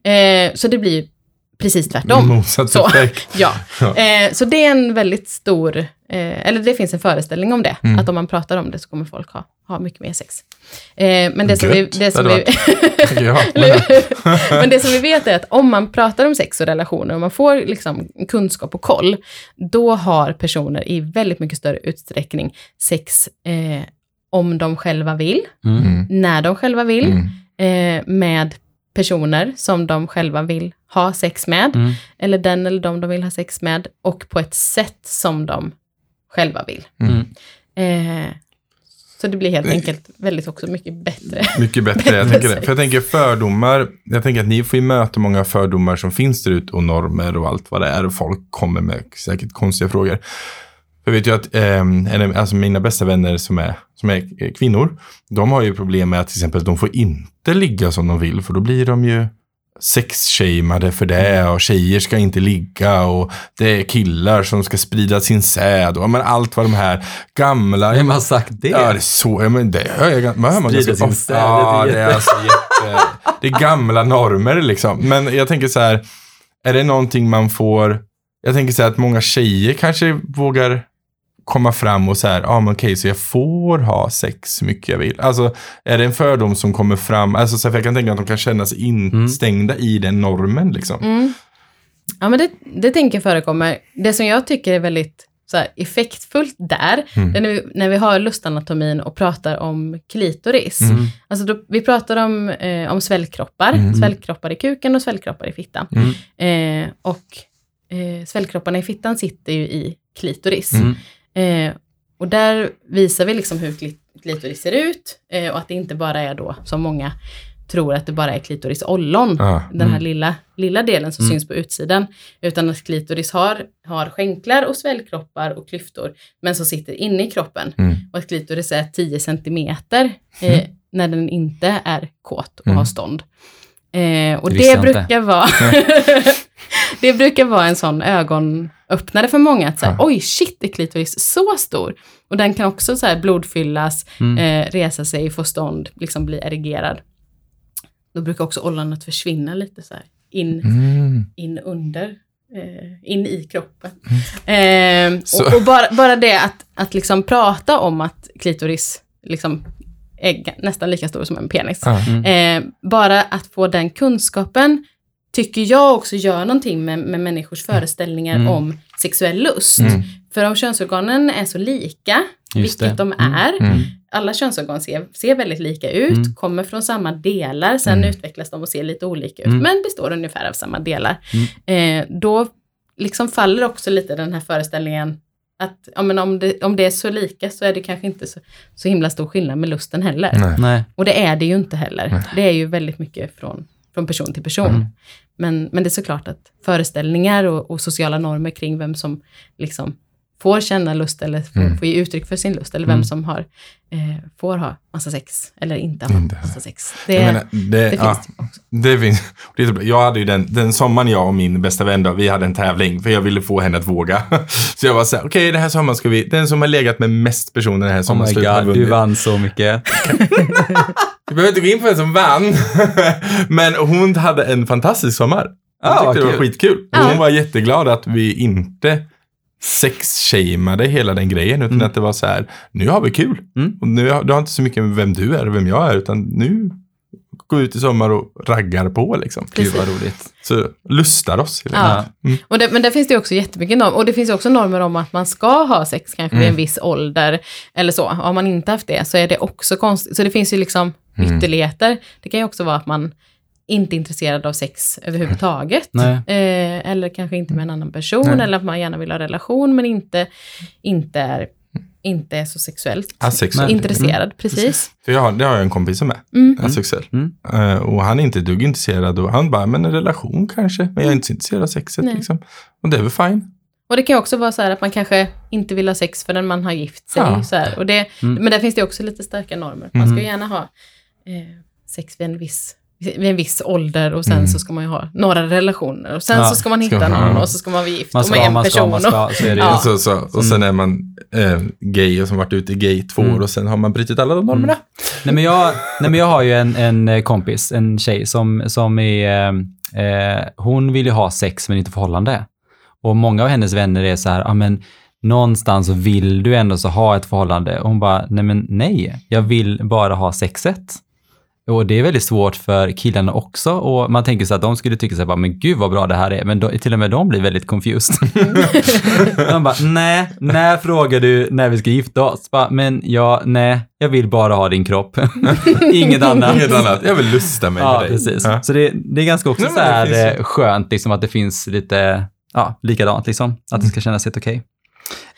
Eh, så det blir ju precis tvärtom. Motsatt Så. Ja, Ja. eh, så det är en väldigt stor, eh, eller det finns en föreställning om det, Mm. att om man pratar om det så kommer folk ha, ha mycket mer sex. Eh, men det som vi, Gött, det som det vi, hade Tycker jag. eller hur? men det som vi vet är att om man pratar om sex och relationer och man får liksom kunskap och koll, då har personer i väldigt mycket större utsträckning sex eh, om de själva vill, Mm. Mm. när de själva vill, Mm. eh, med personer som de själva vill ha sex med, Mm. eller den eller de de vill ha sex med, och på ett sätt som de själva vill. Mm. Eh, så det blir helt enkelt väldigt också mycket bättre. Mycket bättre. Jag Bättre tänker det. För jag tänker fördomar. Jag tänker att ni får ju möta många fördomar som finns där ute och normer och allt vad det är. Och folk kommer med säkert konstiga frågor. Jag vet ju att eh, alltså mina bästa vänner som är, som är kvinnor, de har ju problem med att till exempel de får inte ligga som de vill, för då blir de ju sexshameade för det och tjejer ska inte ligga och det är killar som ska sprida sin säd och men allt vad de här gamla Vem har sagt det? Ja, det är så. Ja, men det hör jag man hör man Sprida sin säd, Ja, det är det är alltså jätte... Det är gamla normer liksom. Men jag tänker så här, är det någonting man får... Jag tänker så här att många tjejer kanske vågar komma fram och så här, ja ah, men okej, så jag får ha sex så mycket jag vill. Alltså, är det en fördom som kommer fram? Alltså, så här, jag kan tänka att de kan känna sig instängda i den normen liksom. Mm. Ja, men det, det tänker jag förekommer. Det som jag tycker är väldigt så här, effektfullt där, Mm. det är när vi, när vi har lustanatomin och pratar om klitoris. Mm. Alltså då, vi pratar om, eh, om svällkroppar, Mm. svällkroppar i kuken och svällkroppar i fittan. Mm. Eh, och eh, svällkropparna i fittan sitter ju i klitoris. Mm. Eh, och där visar vi liksom hur klit- klitoris ser ut eh, och att det inte bara är då, som många tror, att det bara är klitorisollon, Ah, den här lilla, lilla delen som Mm. syns på utsidan, utan att klitoris har, har skänklar och svällkroppar och klyftor, men som sitter inne i kroppen. Mm. Och att klitoris är 10 centimeter eh, när den inte är kåt och Mm. har stånd. Eh, och Det det brukar vara det brukar vara en sån ögonöppnare för många, att säga, Ja. oj shit, är klitoris så stor? Och den kan också så här blodfyllas, Mm. eh, resa sig, få stånd, liksom bli erigerad. Då brukar också ollonet försvinna lite så här, in, Mm. in under, eh, in i kroppen. Eh, Så- och och bara, bara det att, att liksom prata om att klitoris liksom är nästan lika stor som en penis. Ah. Eh, bara att få den kunskapen tycker jag också gör någonting med, med människors föreställningar Mm. om sexuell lust. Mm. För om könsorganen är så lika, Just vilket det. de Mm. är, Mm. alla könsorgan ser, ser väldigt lika ut, Mm. kommer från samma delar, sen Mm. utvecklas de och ser lite olika ut, Mm. men består ungefär av samma delar. Eh, då liksom faller också lite den här föreställningen att ja, men om, det, om det är så lika så är det kanske inte så, så himla stor skillnad med lusten heller. Nej. Nej. Och det är det ju inte heller. Det är ju väldigt mycket från, från person till person. Mm. Men, men det är såklart att föreställningar och, och sociala normer kring vem som liksom får känna lust eller får, Mm. får ge uttryck för sin lust, eller vem Mm. som har, eh, får ha massa sex eller inte ha Inte. massa sex. Det, Jag menar, det, det ja, finns också. det finns. Det är så bra. jag hade ju den, den sommaren jag och min bästa vän då, vi hade en tävling för jag ville få henne att våga. Så jag var så här, okej den här sommaren ska vi, den som har legat med mest personer den här Oh sommaren my slutar ha god, du vann så mycket. Vi behöver inte gå in på vem som vann. Men hon hade en fantastisk sommar. Hon Ah, tyckte det var kul. skitkul. Hon var jätteglad att vi inte sexshameade hela den grejen. Utan Mm. att det var så här, nu har vi kul. Mm. Och nu har, det har inte så mycket med vem du är och vem jag är. Utan nu går vi ut i sommar och raggar på liksom. Gud vad roligt. Så lustar oss. Ja. enkelt. Mm. Och det, men där finns det också jättemycket normer. Och det finns också normer om att man ska ha sex kanske vid Mm. en viss ålder. Eller så. Har man inte haft det så är det också konstigt. Så det finns ju liksom Mm. ytterligheter. Det kan ju också vara att man inte intresserad av sex överhuvudtaget. Eh, eller kanske inte med en annan person. Nej. Eller att man gärna vill ha relation men inte, inte, är, inte är så sexuellt Asexuell. intresserad. Precis. För jag har, det har jag en kompis som är. Mm. Asexuell. Mm. Eh, och han är inte dugg intresserad. Och han bara, men en relation kanske. Men jag är inte så intresserad av sexet liksom. Och det är väl fine. Och det kan också vara så här att man kanske inte vill ha sex förrän man har gift sig. Ja. Så här. Och det, Mm. Men där finns det också lite starka normer. Man ska ju gärna ha eh, sex vid en, viss, vid en viss ålder och sen Mm. så ska man ju ha några relationer. Och sen Ja, så ska man ska hitta man- någon och så ska man vara gift Man och med ska, en man ska, person. man ska. Så är det. Ja. Och, så, så, och sen är man eh, gay och som varit ute i gay två Mm. år och sen har man brutit alla de normerna. Nej men jag, nej, men jag har ju en, en eh, kompis, en tjej som, som är, eh, eh, hon vill ju ha sex men inte förhållande. Och många av hennes vänner är så här, ja men någonstans så vill du ändå så ha ett förhållande. Och hon bara, nej men nej, jag vill bara ha sexet. Och det är väldigt svårt för killarna också och man tänker så att de skulle tycka så här, men gud vad bra det här är, men då, till och med de blir väldigt confused. de bara, nej, när frågar du när vi ska gifta oss? Bara, men ja, nej, jag vill bara ha din kropp. Inget annat. Inget annat. Jag vill lusta mig Ja, med dig. precis. Ja. Så det, det är ganska också Nej, så här finns eh, skönt liksom, att det finns lite, ja, likadant liksom. Att det ska kännas helt okej.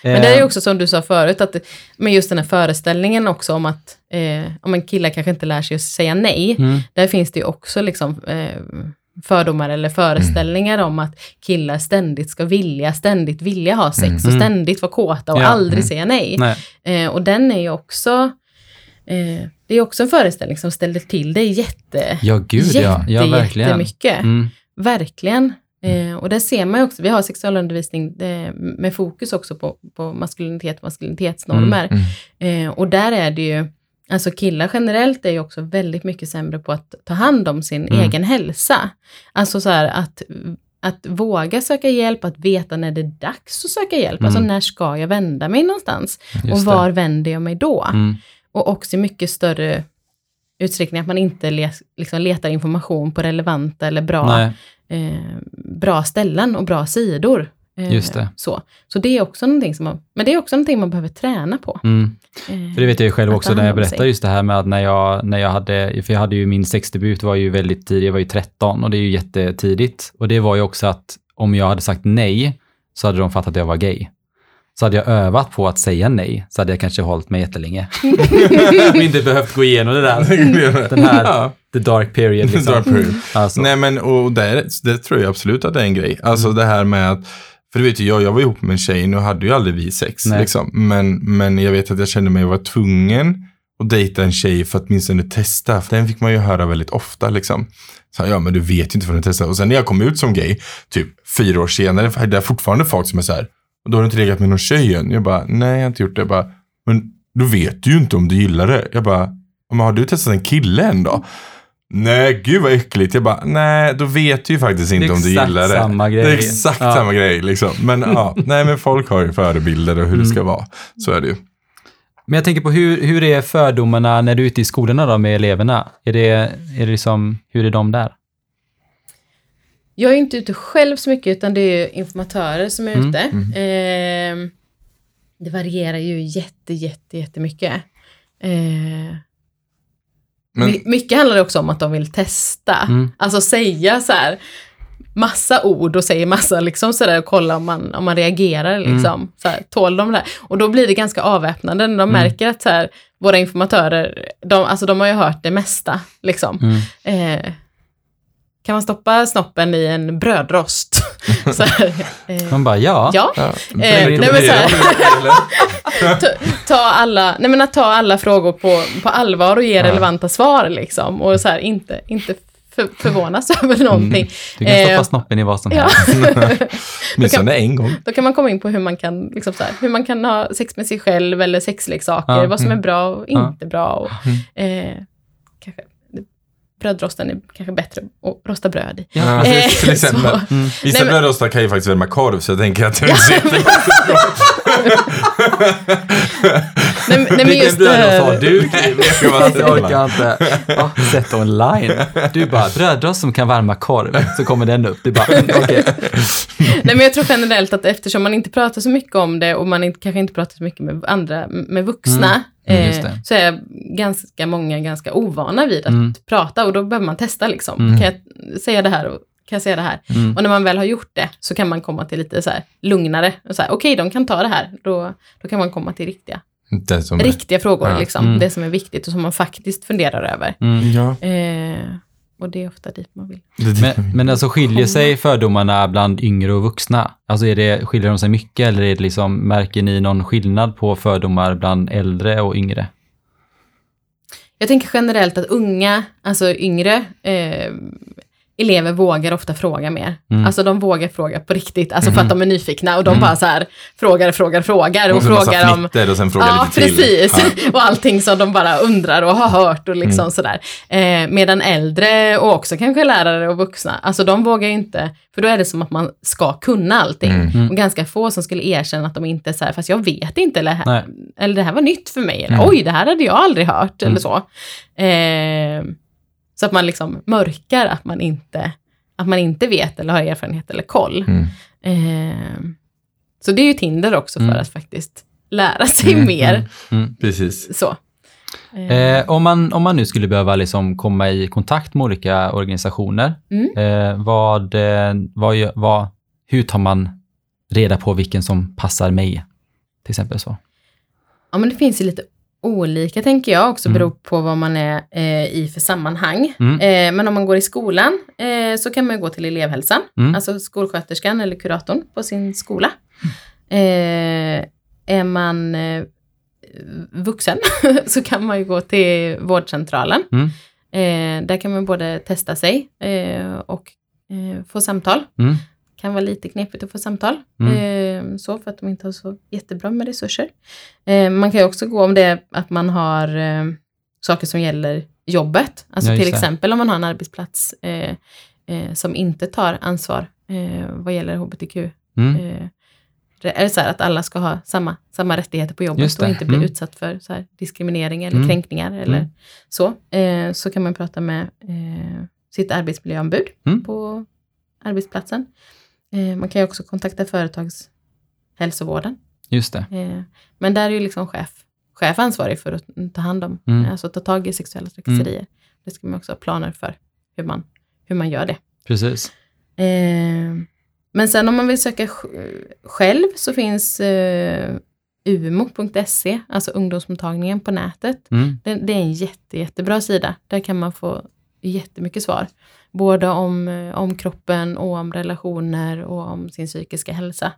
Men det är ju Eh, också som du sa förut, att, men just den här föreställningen också om att eh, om en kille kanske inte lär sig att säga nej. Mm, Där finns det ju också liksom, eh, fördomar eller föreställningar om att killar ständigt ska vilja, ständigt vilja ha sex och Mm. ständigt vara kåta och Ja, aldrig mm. säga nej. nej. Eh, och den är ju också, eh, det är också en föreställning som ställer till det jätte, Ja, gud ja. Ja, verkligen. jättemycket. Mm, Verkligen. Eh, och där ser man ju också, vi har sexualundervisning eh, med fokus också på, på maskulinitet och maskulinitetsnormer. Mm. Eh, och där är det ju, alltså killar generellt är ju också väldigt mycket sämre på att ta hand om sin Mm. egen hälsa. Alltså så här att, att våga söka hjälp, att veta när det är dags att söka hjälp. Alltså Mm. när ska jag vända mig någonstans? och just var det. vänder jag mig då? Mm, Och också mycket större utsträckning att man inte le, liksom letar information på relevanta eller bra eh, bra ställen och bra sidor. Eh, Just det. Så, så det är också någonting som man, men det är också någonting man behöver träna på. mm. Eh, För det vet jag ju själv också när jag berättar just det här med att när jag, när jag hade, för jag hade ju min sexdebut var ju väldigt tidig, jag var ju 13 och det är ju jättetidigt. Och det var ju också att om jag hade sagt nej så hade de fattat att jag var gay. Så hade jag övat på att säga nej så hade jag kanske hållit mig jättelänge. och inte behövt gå igenom det där. Den här, Ja. the dark period liksom. Dark period. Alltså, Nej men och det, det tror jag absolut att det är en grej. Alltså det här med att, för du vet ju jag, jag var ihop med en tjej, nu hade ju aldrig vi sex liksom. Men, men jag vet att jag kände mig vara tvungen att dejta en tjej för att åtminstone testa. För den fick man ju höra väldigt ofta liksom. Så, ja men du vet ju inte förrän du testar. Och sen när jag kom ut som gay, typ fyra år senare, är det fortfarande folk som är så här, och då har du inte legat med någon tjej än. Jag bara, nej jag har inte gjort det. Jag bara, men då vet du ju inte om du gillar det. Jag bara, men har du testat en kille än då? Nej, gud vad äckligt. Jag bara, nej, då vet du ju faktiskt inte om du gillar det. samma grej. Det är exakt Ja. samma grej liksom. Men ja, nej men folk har ju förebilder och hur det ska vara. Så är det ju. Men jag tänker på hur, hur är fördomarna när du är ute i skolorna då med eleverna? Är det, är det liksom, hur är de där? Jag är inte ute själv så mycket utan det är informatörer som är Mm, ute. Eh, det varierar ju jätte, jätte, jättemycket. Eh, Men- my- mycket handlar det också om att de vill testa. Mm. Alltså säga så här massa ord och säger massa liksom sådär och kolla om man, om man reagerar liksom. Så här, tål de det? Och då blir det ganska avväpnande när de märker att så här, våra informatörer, de, alltså de har ju hört det mesta liksom. Mm. Eh, kan man stoppa snoppen i en brödrost? så här, eh, Man bara, ja. ja. Ja, Eh, nej, men så här- ta, ta alla, nej men att ta alla frågor på, på allvar och ge relevanta svar liksom. Och så här, inte, inte för, förvånas över någonting. Du kan stoppa Eh, snoppen i vad som Ja. helst. Åtminstone en gång. Då kan man komma in på hur man kan, liksom så här, hur man kan ha sex med sig själv eller sexleksaker, Ja, vad som är mm. bra och Ja. inte bra. Och, eh, kanske, brödrosten är kanske bättre att rosta bröd i. Ja, Eh, till, exempel. så. Mm. Vissa Nej, men- brödrostar kan ju faktiskt värma korv, så jag tänker att det är så Nej, men- nej, men just, eh, du? Jag orkar inte. Ja, Sett online. Du bara, brödrost som kan värma korv. Så kommer den upp. Du bara, mm, okej. Nej, men jag tror generellt att eftersom man inte pratar så mycket om det och man inte, kanske inte pratar så mycket med andra, med vuxna, Mm, eh, det. så är ganska många ganska ovana vid att Mm. prata och då behöver man testa liksom. Mm. Kan jag säga det här och kan jag säga det här? Mm. Och när man väl har gjort det så kan man komma till lite så här lugnare. och så här, Okej, de kan ta det här. Då, då kan man komma till riktiga, som är. riktiga frågor, Ja. liksom. Mm. det som är viktigt och som man faktiskt funderar över. Mm. Ja. Eh, och det är ofta dit man vill. Men, men alltså skiljer sig fördomarna bland yngre och vuxna? Alltså är det, skiljer de sig mycket eller är det liksom, märker ni någon skillnad på fördomar bland äldre och yngre? Jag tänker generellt att unga, alltså yngre eh, elever vågar ofta fråga mer. Mm. Alltså de vågar fråga på riktigt, alltså för att de är nyfikna och de bara så här frågar, frågar, frågar och, Och frågar om och sen frågar Ja, lite till. precis. och allting som de bara undrar och har hört och liksom sådär. Eh, medan äldre och också kanske lärare och vuxna, alltså de vågar ju inte, för då är det som att man ska kunna allting. Mm. Och ganska få som skulle erkänna att de inte är så här, fast jag vet inte, eller, eller det här var nytt för mig, eller Mm. oj, det här hade jag aldrig hört, eller så. Eh, så att man liksom mörkar att man inte, att man inte vet eller har erfarenhet eller koll. Mm. Eh, så det är ju Tinder också för Mm. att faktiskt lära sig Mm, mer. Mm. Precis. Så. Eh, om, man, om man nu skulle behöva liksom komma i kontakt med olika organisationer, Mm. eh, vad, eh, vad, vad, hur tar man reda på vilken som passar mig? Till exempel så. Ja, men det finns ju lite olika, tänker jag, också Mm. beror på vad man är eh, i för sammanhang. Mm. Eh, men om man går i skolan eh, så kan man gå till elevhälsan, Mm. alltså skolsköterskan eller kuratorn på sin skola. Eh, är man eh, vuxen så kan man ju gå till vårdcentralen. Mm. Eh, där kan man både testa sig och få samtal. Kan vara lite knepigt att få samtal. Mm. Eh, så för att de inte har så jättebra med resurser. Eh, man kan också gå om det är att man har eh, saker som gäller jobbet. Alltså Ja, till exempel om man har en arbetsplats eh, eh, som inte tar ansvar eh, vad gäller hbtq. Mm. Eh, det är så här att alla ska ha samma, samma rättigheter på jobbet och inte bli Mm. utsatt för så här, diskriminering eller Mm. kränkningar eller Mm. så. Eh, så kan man prata med sitt arbetsmiljöombud Mm. på arbetsplatsen. Eh, man kan ju också kontakta företagshälsovården. Just det. Eh, men där är ju liksom chef, chef ansvarig för att ta hand om, Mm. alltså ta tag i sexuella trakasserier. Det ska man också ha planer för hur man, hur man gör det. Precis. Eh, men sen om man vill söka sj- själv så finns umo.se, alltså ungdomsmottagningen på nätet. Mm. Det, det är en jätte, jättebra sida. Där kan man få jättemycket svar. Både om, eh, om kroppen och om relationer och om sin psykiska hälsa.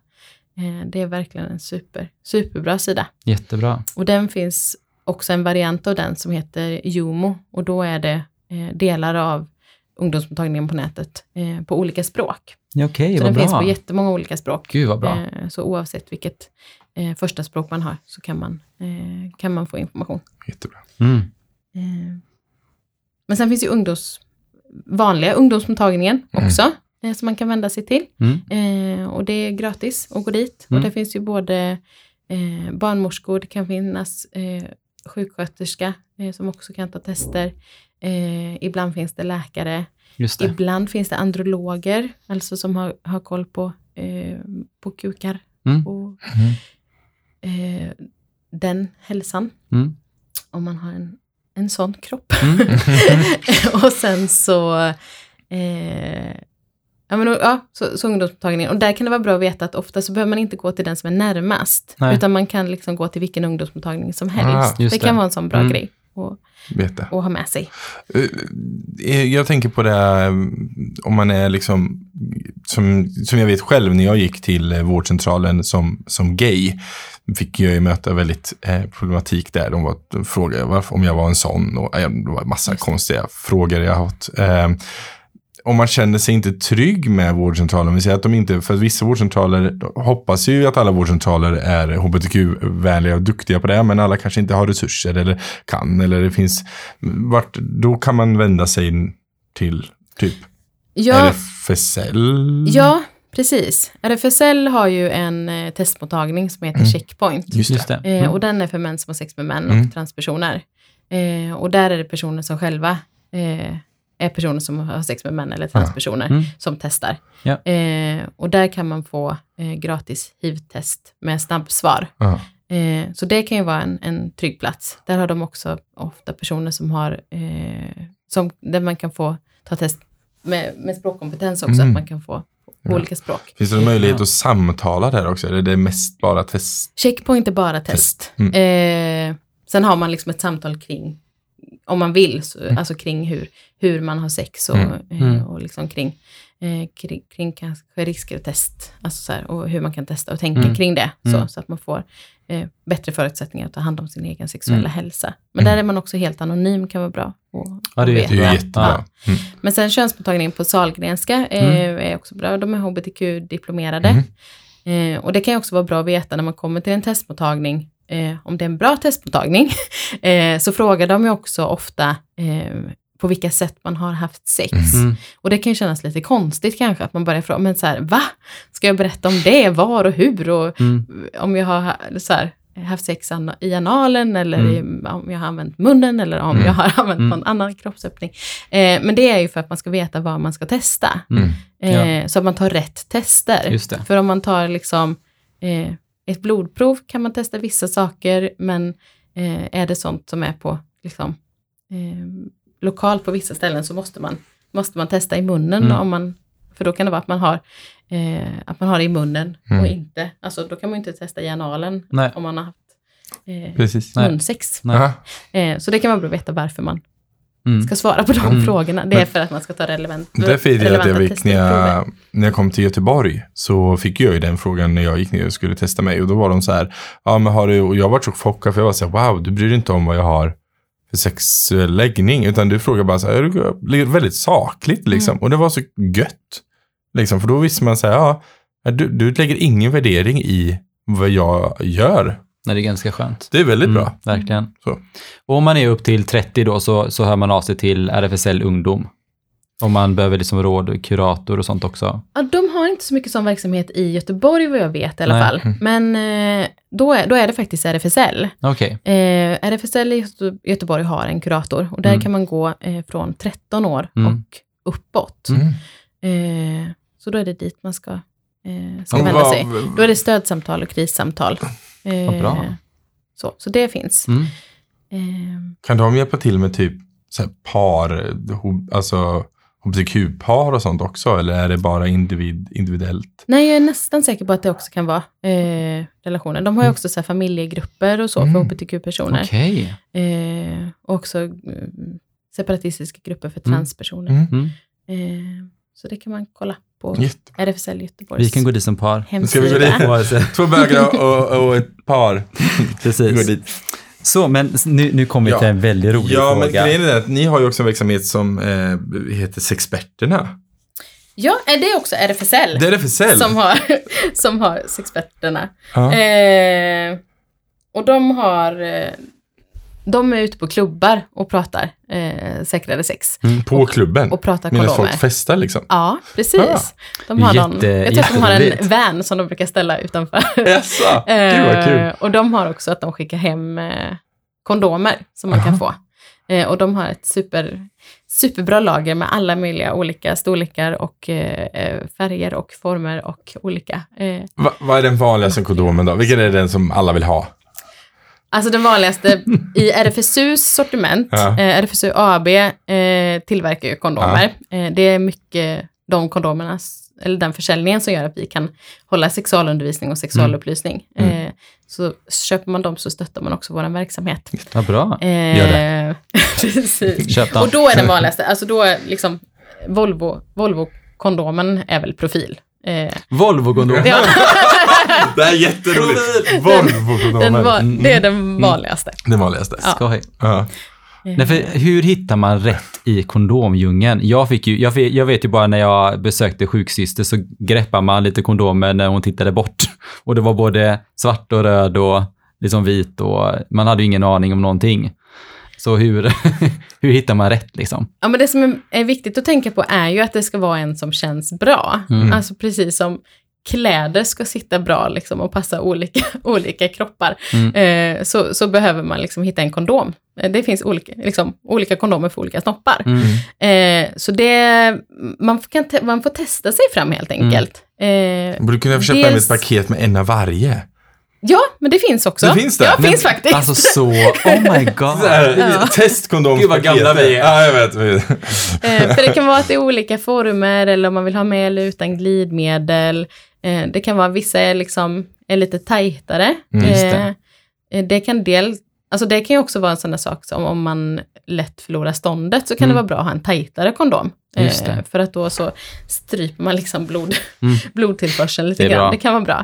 Eh, det är verkligen en super, superbra sida. Jättebra. Och den finns också en variant av den som heter Jomo. Och då är det eh, delar av ungdomsmottagningen på nätet på olika språk. Okej, så vad den bra. finns på jättemånga olika språk. Gud vad bra. Så oavsett vilket första språk man har så kan man, kan man få information. Jättebra. Mm. Men sen finns ju ungdoms, vanliga ungdomsmottagningen Mm. också, eh, som man kan vända sig till. Mm. Eh, och det är gratis att gå dit. Mm. Och det finns ju både eh, barnmorskor, det kan finnas eh, sjuksköterska eh, som också kan ta tester. Eh, ibland finns det läkare. Det. Ibland finns det androloger, alltså som har, har koll på, eh, på kukar Mm. och eh, den hälsan. Mm. om man har en, en sån kropp. Mm. och sen så, eh, ja, men, ja, så, så ungdomsmottagningen. Och där kan det vara bra att veta att ofta så behöver man inte gå till den som är närmast. Nej. Utan man kan liksom gå till vilken ungdomsmottagning som helst. Ah, just det kan det. vara en sån bra Mm. grej att, Vet det. att ha med sig. Eh, Jag tänker på det eh, om man är liksom, som, som jag vet själv när jag gick till eh, vårdcentralen som, som gay, fick jag ju möta väldigt eh, problematik där. De, var, de frågade varför, om jag var en sån och eh, det var massa konstiga frågor jag har fått. Eh, om man känner sig inte trygg med vårdcentralen, vi säger att de inte, för vissa vårdcentraler hoppas ju att alla vårdcentraler är hbtq-vänliga och duktiga på det, men alla kanske inte har resurser eller kan, eller det finns, vart, då kan man vända sig till typ Ja, RFSL. ja precis. RFSL har ju en eh, testmottagning som heter Mm. Checkpoint. Just det. Eh, Mm. och den är för män som har sex med män Mm. och transpersoner. Eh, och där är det personer som själva personer som har sex med män eller transpersoner Mm. som testar. Ja. Eh, och där kan man få eh, gratis HIV-test med snabbsvar. Ja. Eh, så det kan ju vara en, en trygg plats. Där har de också ofta personer som har, eh, som, där man kan få ta test med, med språkkompetens också, Mm. att man kan få på Ja. olika språk. Finns det någon möjlighet Ja. att samtala där också? Eller är det mest bara test? Checkpoint är bara test. Mm. Eh, sen har man liksom ett samtal kring, om man vill, så, alltså kring hur, hur man har sex och, Mm. eh, Mm. och liksom kring, eh, kring, kring kanske risker och test. Alltså så här, och hur man kan testa och tänka Mm. kring det. Så, Mm. så att man får eh, bättre förutsättningar att ta hand om sin egen sexuella Mm. hälsa. Men där är man också helt anonym, kan vara bra att Ja, det är Ja. jättebra. Mm. men sen könsmottagningen på Sahlgrenska eh, är också bra. De är hbtq-diplomerade. Eh, och det kan också vara bra att veta när man kommer till en testmottagning, eh, om det är en bra testmottagning, eh, så frågar de ju också ofta eh, på vilka sätt man har haft sex. Mm. Och det kan ju kännas lite konstigt kanske, att man börjar fråga, men så här, va? Ska jag berätta om det? Var och hur? Och Mm. om jag har ha- så här, haft sex i analen eller Mm. i, om jag har använt munnen eller om Mm. jag har använt Mm. någon annan kroppsöppning. Eh, men det är ju för att man ska veta vad man ska testa. Mm. Eh, Så att man tar rätt tester. För om man tar liksom eh, ett blodprov kan man testa vissa saker, men eh, är det sånt som är på liksom, eh, lokalt på vissa ställen så måste man, måste man testa i munnen. Mm. Om man, för då kan det vara att man har, eh, att man har det i munnen Mm. och inte, alltså då kan man inte testa i analen Nej. om man har haft eh, Precis. Nej. munsex. Eh, så det kan vara bra att veta varför man Mm. ska svara på de Mm. frågorna. Det är för att man ska ta relevant, Därför är det att jag fick, när jag, när jag kom till Göteborg så fick jag ju den frågan när jag gick ner och skulle testa mig. Och då var de så här, ja men har du, och jag var så chockad för jag var så här, wow, du bryr dig inte om vad jag har för sexuell läggning. Utan du frågar bara så här, är du- väldigt sakligt liksom. Mm. Och det var så gött. Liksom, för då visste man så här, ja, du, du lägger ingen värdering i vad jag gör. Nej, det är ganska skönt. Det är väldigt Mm, bra. Verkligen. Så. Och om man är upp till 30 då så, så hör man av sig till RFSL Ungdom. Om man behöver liksom råd, kurator och sånt också. Ja, de har inte så mycket sån verksamhet i Göteborg vad jag vet i alla Nej. fall. Men eh, då, är, då är det faktiskt RFSL. Okej. Eh, RFSL i Göte- Göteborg har en kurator och där Mm. kan man gå eh, från 13 år Mm. och uppåt. Mm. Eh, så då är det dit man ska, eh, ska vända sig. Då är det stödsamtal och krissamtal. Eh, Vad bra. Så, så det finns. Mm. Eh, Kan de hjälpa till med typ så par, alltså hbtq-par och sånt också? Eller är det bara individ, individuellt? Nej, jag är nästan säker på att det också kan vara eh, relationer. De har ju också så familjegrupper och så för Mm. hbtq-personer. Okej. Eh, och också mm, separatistiska grupper för Mm. transpersoner. Mm. Mm. Eh, så det kan man kolla på Jätte- RFSL Göteborgs Vi kan gå dit som par. Ska vi gå dit? Två bögar och, och ett par. Går Precis. dit. Så, men nu, nu kommer vi Ja. till en väldigt rolig Ja, men fråga. grejen är att ni har ju också en verksamhet som eh, heter Sexperterna. Ja, det är också RFSL, Det är RFSL. som har, som har sexperterna. Ja. Eh, och de har, eh, de är ute på klubbar och pratar eh, säkrare sex. Mm, På klubben. Och pratar Medan kondomer. folk festar liksom. Ja, precis. Ah. De har någon, Jätte- jag tror att de har en van som de brukar ställa utanför. Jaså? Gud vad kul. Eh, och de har också att de skickar hem eh, kondomer som man kan få. Eh, och de har ett super, superbra lager med alla möjliga olika storlekar och eh, eh, färger och former och olika. Eh, Va, vad är den vanligaste kondomen då? Vilken är den som alla vill ha? Alltså den vanligaste i RFSUs sortiment, Ja. eh, RFSU AB eh, tillverkar ju kondomer. Eh, det är mycket de kondomerna, eller den försäljningen som gör att vi kan hålla sexualundervisning och sexualupplysning. Mm. Eh, så köper man dem så stöttar man också vår verksamhet. Vad bra. Eh, Gör det. precis. Och då är den vanligaste, alltså då är liksom Volvo, Volvo-kondomen är väl profil. Eh, Volvo-kondom. ja, Det här är jätteroligt. den Volvo-kondomer. var, Mm. det är den vanligaste. Det vanligaste. Ja. Skoj. Ja. Nej, för hur hittar man rätt i kondomdjungeln? Jag, fick ju, jag, vet, jag vet ju bara när jag besökte sjuksyster så greppade man lite kondomer när hon tittade bort. Och det var både svart och röd och liksom vit och man hade ju ingen aning om någonting. Så hur, hur hittar man rätt liksom? Ja, men det som är- är viktigt att tänka på är ju att det ska vara en som känns bra. Mm. Alltså precis som kläder ska sitta bra liksom, och passa olika, olika kroppar, Mm. eh, så, så behöver man liksom hitta en kondom. Eh, Det finns olika, liksom, olika kondomer för olika snoppar. Mm. Eh, så det, man, kan te, man får testa sig fram helt enkelt. Eh, Borde kunna köpa Dels- ett paket med en av varje. ja, men det finns också. Det finns det? Ja, Men- finns faktiskt. Alltså så, oh my god. Så här, Ja. Testkondom. Gud, vad gamla vi är. Ja, jag vet. Eh, för det kan vara att det är olika former eller om man vill ha med eller utan glidmedel. Eh, det kan vara vissa är liksom är lite tajtare. Mm, just Eh, det. eh, det kan del, alltså det kan ju också vara en sån där sak som om man lätt förlorar ståndet så kan Mm. det vara bra att ha en tajtare kondom. Eh, Just det. för att då så stryper man liksom blod, Mm. blodtillförseln lite Det grann. bra. Det kan vara bra.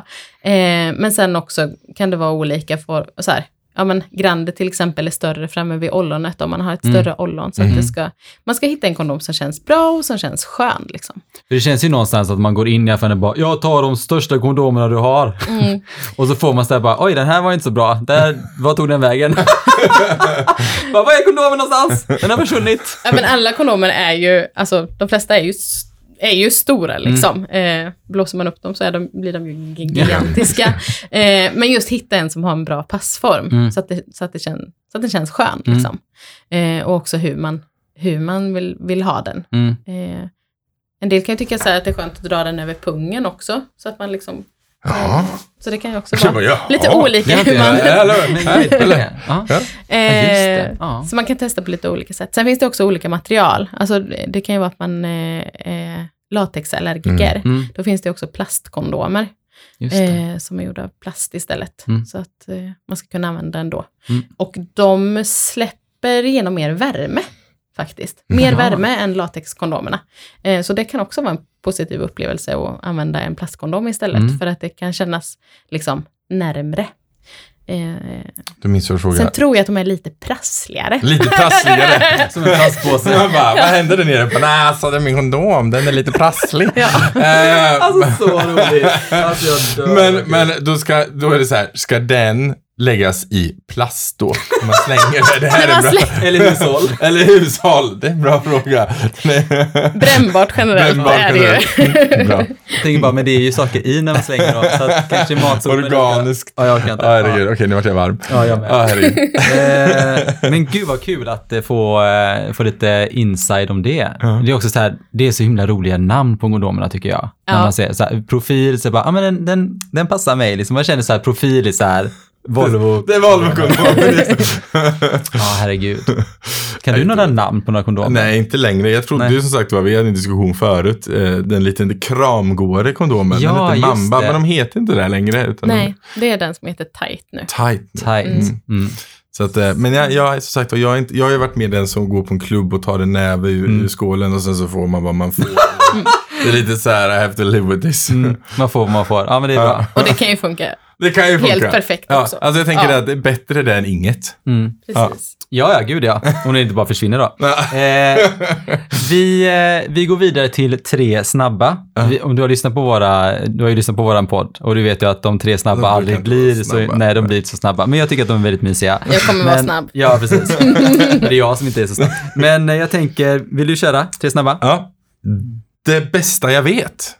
Eh, men sen också kan det vara olika för, så här, ja men grande till exempel är större framme vid ollonet om man har ett Mm. större ollon. Så att det ska, man ska hitta en kondom som känns bra och som känns skön. Liksom. Det känns ju någonstans att man går in i affären och bara, jag tar de största kondomerna du har. Mm. och så får man sådär bara, oj den här var inte så bra. Där, vad tog den vägen? bara, var är kondomen någonstans? Den har försvunnit. Ja, men alla kondomer är ju, alltså de flesta är ju, är ju stora liksom. Eh, blåser man upp dem så är de, blir de ju gigantiska. eh, men just hitta en som har en bra passform Mm. så, att det, så, att det kän, så att den känns skön. Liksom. Eh, och också hur man, hur man vill, vill ha den. Mm. Eh, en del kan ju tycka så att det är skönt att dra den över pungen också. Så att man liksom, Ja. så det kan ju också vara jaha. lite olika Ja, hur man... Eller? Nej, eller? Ja. Ja. Eh, just det. Ja. Så man kan testa på lite olika sätt. Sen finns det också olika material. Alltså det kan ju vara att man eh, är latexallergiker. Mm. Då finns det också plastkondomer Just det. eh, som är gjorda av plast istället. Mm. Så att eh, man ska kunna använda den då. Mm. Och de släpper igenom mer värme faktiskt. Mer Jaha. värme än latexkondomerna. Eh, så det kan också vara en positiv upplevelse att använda en plastkondom istället. Mm. För att det kan kännas liksom närmre. Eh, Du minns jag sen tror jag att de är lite prassligare. Lite prassligare. Som en plastpåse. Bara, vad hände där nere? Nej, alltså det är min kondom, den är lite prasslig. Ja. Eh, Alltså så roligt. Alltså, jag dör. men men då, ska, då är det så här, ska den läggas i plast då? Man slänger det. Det här är bra. Eller hushåll. Eller hushåll. Det är en bra fråga. Brännbart generellt Brännbart är det ju. generellt. Bra. Jag tänker bara, men det är ju saker i när man slänger dem. Så att kanske matsopen. Organiskt. Ja, jag orkar inte. Ja, herregud. Okej, nu vart jag varm. Ja, jag med. Ja, herregud. Eh, men gud vad kul att eh, få, eh, få lite inside om det. Det är också så här, det är så himla roliga namn på kondomerna tycker jag. När Ja. man ser så här, profil, så bara, ja men den, den, den passar mig. Liksom, man känner så här, profil är så här, Volvo. Det är Volvo-kondomen. Ja, herregud. Kan du några namn på några kondomer? Nej, inte längre. Jag trodde Nej. ju som sagt var, vi hade en diskussion förut, eh, den lite kramgående kondomen. Ja, den just Mamba, det. men de heter inte det längre. Utan Nej, det är den som heter Tight nu. De, tight. Tight. Mm. Mm. Så att, eh, men jag, jag, som sagt, jag, har inte, jag har ju varit med den som går på en klubb och tar en näve ur, Mm. ur skålen och sen så får man vad man får. det är lite så här, I have to live with this. Mm. Man får vad man får. Ja, men det är bra. Och det kan ju funka. Det kan ju funka. Helt perfekt ja, också. Alltså jag tänker Ja. att det är bättre det än inget. Mm. Precis. Ja, ja, gud ja. Om det inte bara försvinner då. Eh, vi, eh, vi går vidare till tre snabba. Vi, om du har lyssnat på våra, du har ju lyssnat på våran podd och du vet ju att de tre snabba De aldrig blir vara så, snabba. nej de blir inte så snabba. Men jag tycker att de är väldigt mysiga. Jag kommer vara snabb. Ja, precis. det är jag som inte är så snabb. Men eh, jag tänker, vill du köra tre snabba? Ja. Det bästa jag vet.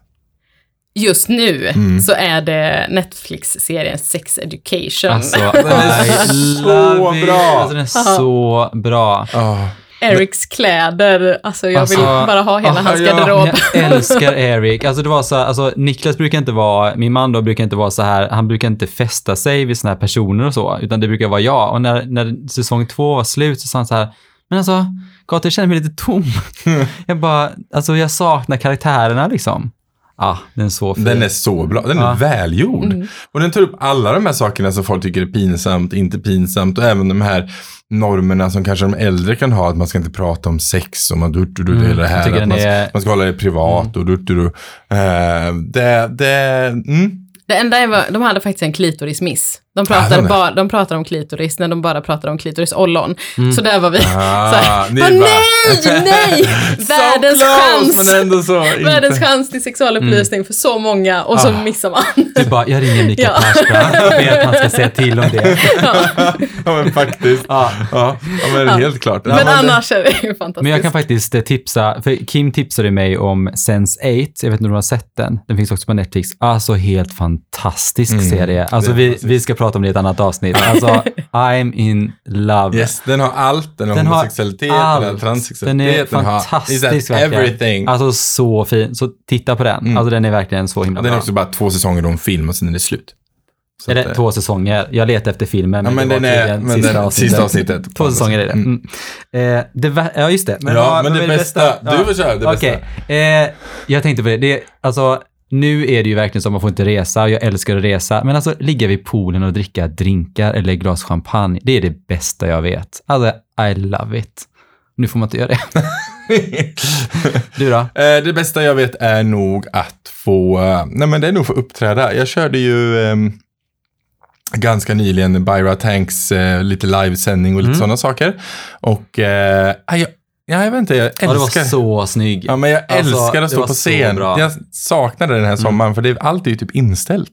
Just nu Mm. så är det Netflix-serien Sex Education. Alltså, Den är så bra. Alltså, den är så bra. Ja. Erics kläder, alltså jag vill Alltså, bara ha hela ah, hans ja, garderob. Jag älskar Eric. Alltså det var så här, alltså Niklas brukar inte vara, min man då brukar inte vara så här, han brukar inte fästa sig vid såna här personer och så, utan det brukar vara jag. Och när, när säsong två var slut så sa han så här, men alltså, Gator, jag känner mig lite tom. jag bara, alltså jag saknar karaktärerna liksom. Ja, ah, den är så fin. Den är så bra. Den är Ja. välgjord. Mm. Och den tar upp alla de här sakerna som folk tycker är pinsamt, inte pinsamt och även de här normerna som kanske de äldre kan ha, att man ska inte prata om sex och man dutt, dutt, Mm, hela det här. Att man, är- man ska hålla det privat och dutt, dutt, dutt. Eh, det, det, mm. Det enda är, var- de hade faktiskt en klitorismiss. De Ja, de är. bara, de pratade om klitoris när de bara pratade om klitorisollon. Så där var vi. Ah, så här, ni "Åh, bara- nej, nej! Världens so close, chans! Men ändå så Världens inte. chans till sexualupplysning för så många och så Ah. missar man. Du bara, jag ringer Mikael Ja. Persbrandt och ber att han ska säga till om det. Ja men faktiskt. Ja. Ja, ja men helt klart. Ja, Men det- annars är det ju fantastiskt. Men jag kan faktiskt eh, tipsa, för Kim tipsade mig om Sense8, jag vet inte om du har sett den, den finns också på Netflix. Alltså helt fantastisk Mm, serie. Alltså vi, vi ska prata om det i ett annat avsnitt. Alltså, I'm in love. Yes, den har allt. Den har Den har homosexualitet, den har allt. Den transsexualitet, är fantastisk har everything. Alltså så fin. Så titta på den. Mm. Alltså den är verkligen så himla Ja, den är bra. också bara två säsonger en film och sen är det slut. Så är det att, eh, två säsonger? Jag letar efter filmen. Ja, men det den var är, tydligen men den, sista avsnittet. Två säsonger är det. Mm. Mm. Eh, det ja, just det. ja, vad- men vad det är bästa, du får köra det Okej, bästa. eh, jag tänkte på det. det är, alltså, nu är det ju verkligen så att man får inte resa och jag älskar att resa. Men alltså ligga vid poolen och dricka drinkar eller glas champagne, det är det bästa jag vet. Alltså, I love it. Nu får man inte göra det. Du då? Eh, det bästa jag vet är nog att få, eh, nej men det är nog få uppträda. Jag körde ju ehm, ganska nyligen Byra Tanks eh, lite livesändning och lite Mm. sådana saker. Och eh, jag, ja, jag vet inte, jag Ja, det var älskar så snygg. Ja, men jag Alltså, älskar att stå på scen. Mm. Jag saknade den här sommaren för det, allt är ju typ inställt.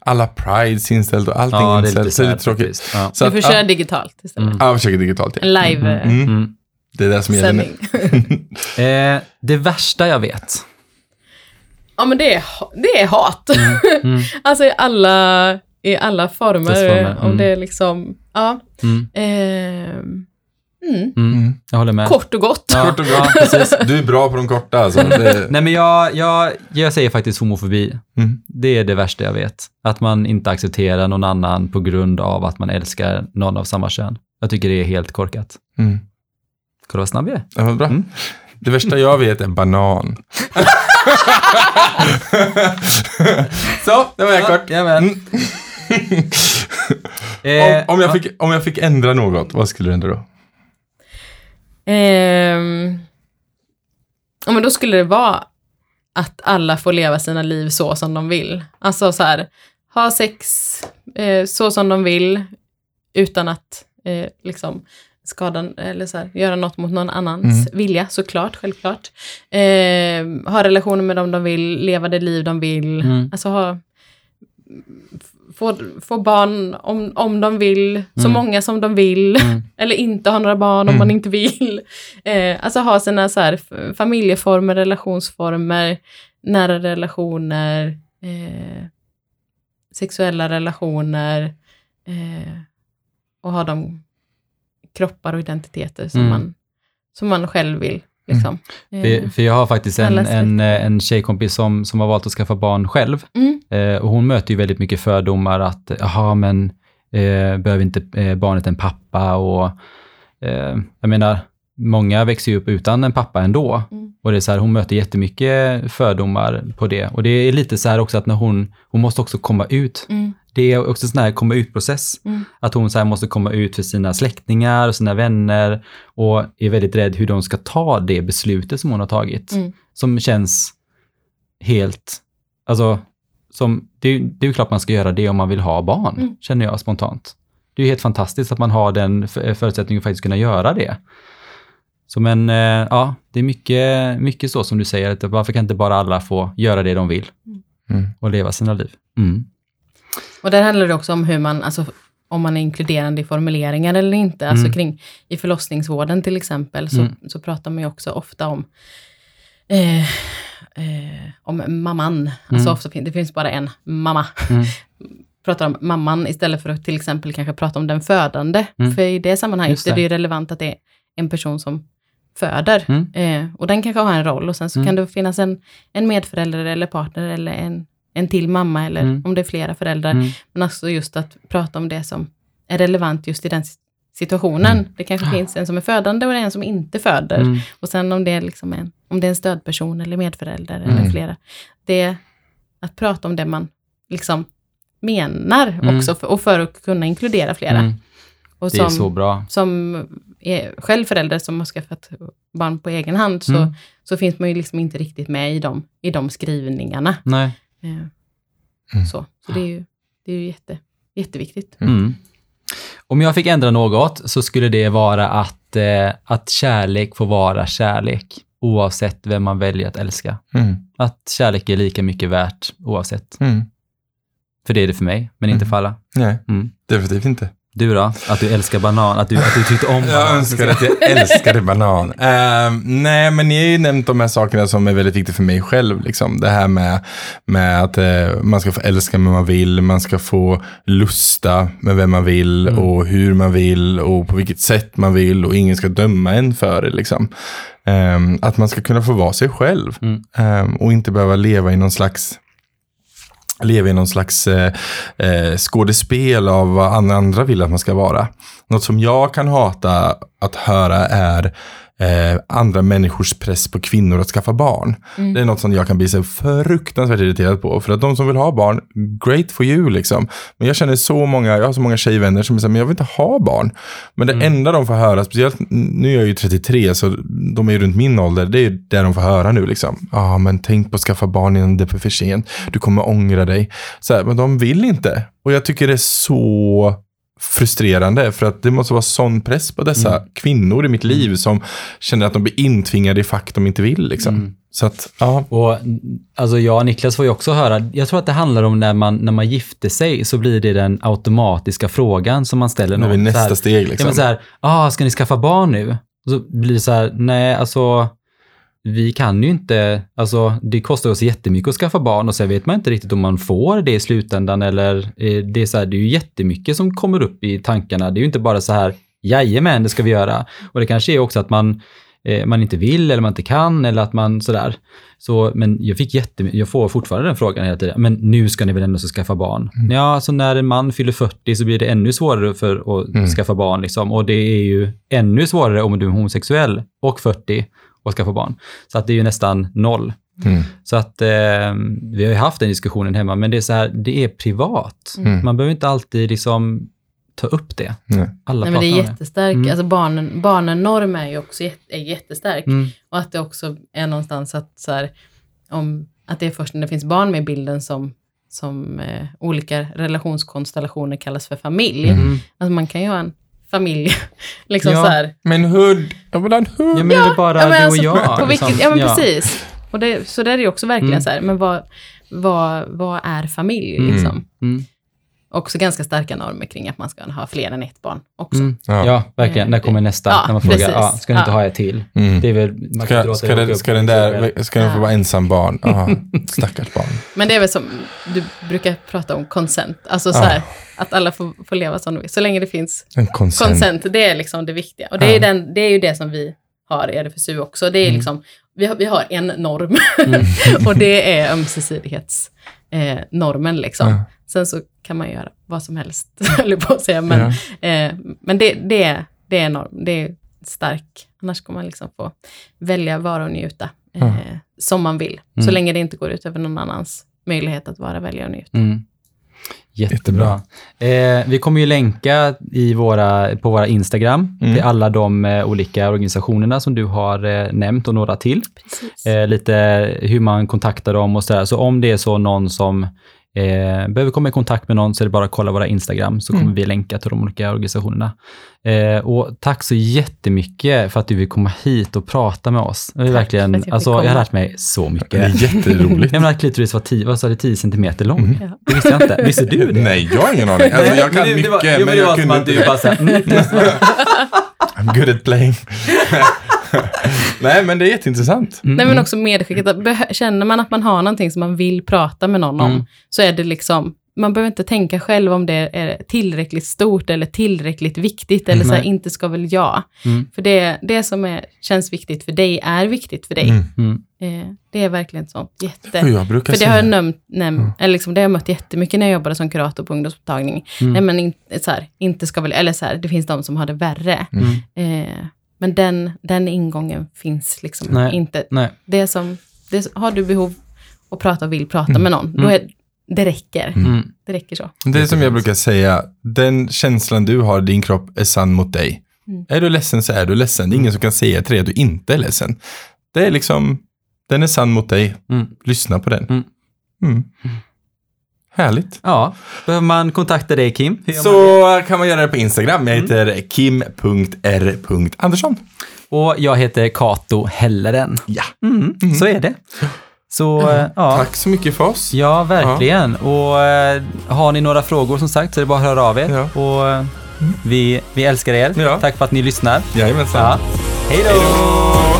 Alla prides inställt och allting Ja, inställt. så det är lite tråkigt. Ja. Så Du att, får köra ja, digitalt istället. Mm. ja, jag försöker digitalt. En Ja. live-sändning. Mm. Mm. Det är det som gäller nu. Eh, det värsta jag vet. Ja men det är, det är hat. Mm. alltså i alla, i alla former. Former, Om mm. det är liksom, ja. Mm. Ehm, mm. Mm. Jag håller med. Kort och gott. Ja, Kort och ja, gott. precis. Du är bra på de korta alltså. Det, Nej men jag, jag, jag säger faktiskt homofobi. Mm. Det är det värsta jag vet. Att man inte accepterar någon annan på grund av att man älskar någon av samma kön. Jag tycker det är helt korkat. mm. Kolla vad snabb jag är. Ja, vad bra. Mm. Det värsta jag vet är banan. Så, det var jag kort. Jajamän. Mm. Eh, Om, om, jag fick, om jag fick ändra något, vad skulle du ändra då? Ehm, ja, men då skulle det vara att alla får leva sina liv så som de vill. Alltså så här, ha sex eh, så som de vill utan att eh, liksom skada eller så här, göra något mot någon annans vilja, såklart, självklart. Eh, ha relationer med dem de vill, leva det liv de vill. Mm. Alltså ha få, få barn om, om de vill, så Mm. många som de vill. Mm. Eller inte ha några barn om Mm. man inte vill. Eh, alltså ha sina så här, familjeformer, relationsformer, nära relationer, eh, sexuella relationer eh, och ha de kroppar och identiteter som, Mm. man, som man själv vill. Liksom. Eh, För, för jag har faktiskt en, en, eh, en tjejkompis som, som har valt att skaffa barn själv. mm, Eh, och hon möter ju väldigt mycket fördomar att, jaha men eh, behöver inte eh, barnet en pappa och eh, jag menar, många växer ju upp utan en pappa ändå. Mm. Och det är så här, hon möter jättemycket fördomar på det. Och det är lite så här också att när hon, hon måste också komma ut. Mm, Det är också en sån här komma ut-process. mm, Att hon så här måste komma ut för sina släktingar och sina vänner och är väldigt rädd hur de ska ta det beslutet som hon har tagit. mm. Som känns helt, alltså, som, det, det är ju klart man ska göra det om man vill ha barn, Mm. känner jag spontant. Det är ju helt fantastiskt att man har den förutsättningen att faktiskt kunna göra det. Så men, eh, ja, det är mycket, mycket så som du säger, att varför kan inte bara alla få göra det de vill Mm. och leva sina liv? Mm. Och där handlar det också om hur man, alltså om man är inkluderande i formuleringar eller inte. Alltså Mm. kring, i förlossningsvården till exempel, så, Mm. så pratar man ju också ofta om eh, eh, om mamman. Alltså Mm. ofta fin- det finns bara en mamma. Mm. pratar om mamman istället för att till exempel kanske prata om den födande. Mm. För i det sammanhanget det. är det ju relevant att det är en person som föder. Mm. Eh, och den kanske har en roll och sen så Mm. kan det finnas en, en medförälder eller partner eller en, en till mamma eller Mm. om det är flera föräldrar. Mm. Men också just att prata om det som är relevant just i den situationen. Mm. Det kanske finns en som är födande och en som inte föder. Mm. Och sen om det är, liksom en, om det är en stödperson eller medförälder Mm. eller flera. Det är att prata om det man liksom menar Mm. också för, och för att kunna inkludera flera. Mm. Och Det är som, så bra. som är själv förälder som har skaffat barn på egen hand så, Mm. så finns man ju liksom inte riktigt med i de, i de skrivningarna. Nej. Eh, Mm. Så, så det är ju, det är ju jätte, jätteviktigt. Mm. Om jag fick ändra något så skulle det vara att, eh, att kärlek får vara kärlek oavsett vem man väljer att älska. Mm. Att kärlek är lika mycket värt oavsett. Mm. För det är det för mig, men inte Mm. för alla. Nej, Mm. definitivt inte. Du då? Att du älskar banan? Att du, att du tyckte om banan? Jag önskar att jag älskade banan. Ehm, nej, men ni har ju nämnt de här sakerna som är väldigt viktiga för mig själv. Liksom. Det här med, med att eh, man ska få älska vem man vill, man ska få lusta med vem man vill Mm. och hur man vill och på vilket sätt man vill och ingen ska döma en för det. Liksom. Ehm, att man ska kunna få vara sig själv Mm. Ehm, och inte behöva leva i någon slags leva i någon slags eh, eh skådespel av vad andra vill att man ska vara. Något som jag kan hata att höra är eh, andra människors press på kvinnor att skaffa barn. Mm. Det är något som jag kan bli så fruktansvärt irriterad på. För att de som vill ha barn, great for you liksom. Men jag känner så många, jag har så många tjejvänner som säger, men jag vill inte ha barn. Men det enda de får höra, speciellt, nu är jag ju 33, så de är ju runt min ålder, det är ju det de får höra nu liksom. Ja, ah, men tänk på att skaffa barn innan det är för sent. Du kommer ångra dig. Så här, men de vill inte. Och jag tycker det är så frustrerande för att det måste vara sån press på dessa kvinnor i mitt liv som känner att de blir intvingade i fack de inte vill liksom. Mm. Så att, ja. Och alltså jag och Niklas får ju också höra, jag tror att det handlar om när man, när man gifter sig så blir det den automatiska frågan som man ställer är någon. Så här, nästa steg Ja, liksom. men så här, ah, ska ni skaffa barn nu? Och så blir det så här, nej, alltså, vi kan ju inte, alltså det kostar oss jättemycket att skaffa barn och sen vet man inte riktigt om man får det i slutändan eller eh, det är så här, det är ju jättemycket som kommer upp i tankarna. Det är ju inte bara så här, jajamän, det ska vi göra. Och det kanske är också att man, eh, man inte vill eller man inte kan eller att man sådär. Så, men jag fick jättemycket, jag får fortfarande den frågan hela tiden, men nu ska ni väl ändå så skaffa barn? Ja, alltså när en man fyller 40 så blir det ännu svårare för att Mm. skaffa barn liksom. Och det är ju ännu svårare om du är homosexuell och 40 och skaffa barn. Så att det är ju nästan noll. Mm. Så att eh, vi har ju haft den diskussionen hemma, men det är så här, det är privat. Mm. Man behöver inte alltid liksom ta upp det. Nej. Alla Nej, men det är jättestarkt. Mm. Alltså barnen, barnennorm är ju också är jättestark. Mm. Och att det också är någonstans att, så här, om, att det är först när det finns barn med i bilden som, som eh, olika relationskonstellationer kallas för familj. Mm. Alltså man kan ju ha en familj, liksom Ja. så här. Men hud, jag vill ha en hud. Ja, men är det bara ja, du och alltså, jag? På liksom? vilket, ja men precis. Och det, så det är det ju också verkligen Mm. så här, men vad, vad, vad är familj Mm. liksom? Mm. Också ganska starka normer kring att man ska ha fler än ett barn också. Mm. Ja. Ja. verkligen. När kommer nästa? Ja, när man frågar, ja, ska ni inte Ja. ha ett till? Mm. Det är väl, man Ska, ska, och det, åka ska den där, ska den få Ja. vara ensam barn? Aha, stackars barn. Men det är väl som, du brukar prata om consent, alltså så Ja. här, att alla får, får leva som de vill. Så länge det finns En konsent. consent, det är liksom det viktiga. Och det är, den, det är ju det som vi har i RFSU också. Det är Mm. liksom, vi har, vi har en norm och det är ömsesidighetsnormen eh, liksom. Ja. Sen så kan man göra vad som helst, höll på att säga. Men, eh, men det, det, är, det är norm, det är stark. Annars kommer man liksom få välja, vara och njuta eh, Ja. som man vill. Så Mm. länge det inte går ut över någon annans möjlighet att vara, välja och njuta. Mm. Jättebra. Eh, vi kommer ju länka i våra, på våra Instagram Mm. till alla de eh, olika organisationerna som du har eh, nämnt och några till. Eh, lite hur man kontaktar dem och sådär. Så om det är så någon som eh, behöver komma i kontakt med någon så är det bara att kolla våra Instagram så kommer Mm. vi länka till de olika organisationerna. Eh, och tack så jättemycket för att du vill komma hit och prata med oss. Det är Tack verkligen, jag alltså, jag har lärt mig så mycket. Det är jätteroligt. Jag menar att klitoris var 10, vad sa du, 10 centimeter lång. Mm. Ja. Det visste jag inte. Visste du det? Nej, jag har ingen aning. Alltså, jag kan mycket, det var, men det var jag kunde du inte. bara mm, I'm good at playing. Nej, men det är jätteintressant. mm, Nej men också medskicket, känner man att man har någonting som man vill prata med någon om, Mm. så är det liksom, man behöver inte tänka själv om det är tillräckligt stort eller tillräckligt viktigt eller så här, Nej. inte ska väl jag. Mm. För det, det som är, känns viktigt för dig är viktigt för dig. Mm. Mm. Eh, det är verkligen så. Jätte. Och jag brukar För det säga... har jag nämnt, näm, eller liksom, det har jag mött jättemycket när jag jobbade som kurator på ungdomsmottagning. Mm. Nej men in, så här, inte ska väl, eller så här, det finns de som har det värre. Mm. Eh, men den, den ingången finns liksom Nej. inte. Nej. Det som, det, har du behov att prata och vill prata med någon, då Mm. är, det räcker. Mm. Det räcker så. Det är som jag brukar säga, den känslan du har i din kropp är sann mot dig. Mm. Är du ledsen så är du ledsen. Det är ingen som kan säga till dig att du inte är ledsen. Det är liksom, den är sann mot dig. Mm. Lyssna på den. Mm. Mm. Härligt. Ja, behöver man kontakta dig Kim? Gör man? Så kan man göra det på Instagram. Jag heter kim.r.andersson. Och jag heter Kato Helleren. Ja. Mm, Så är det. Så eh, ja, Tack så mycket för oss. ja verkligen. Och eh, har ni några frågor som sagt så är det bara att höra av er. Ja. Och eh, vi, vi älskar er. Ja. Tack för att ni lyssnar. Jajamensan. Ja. Hej då!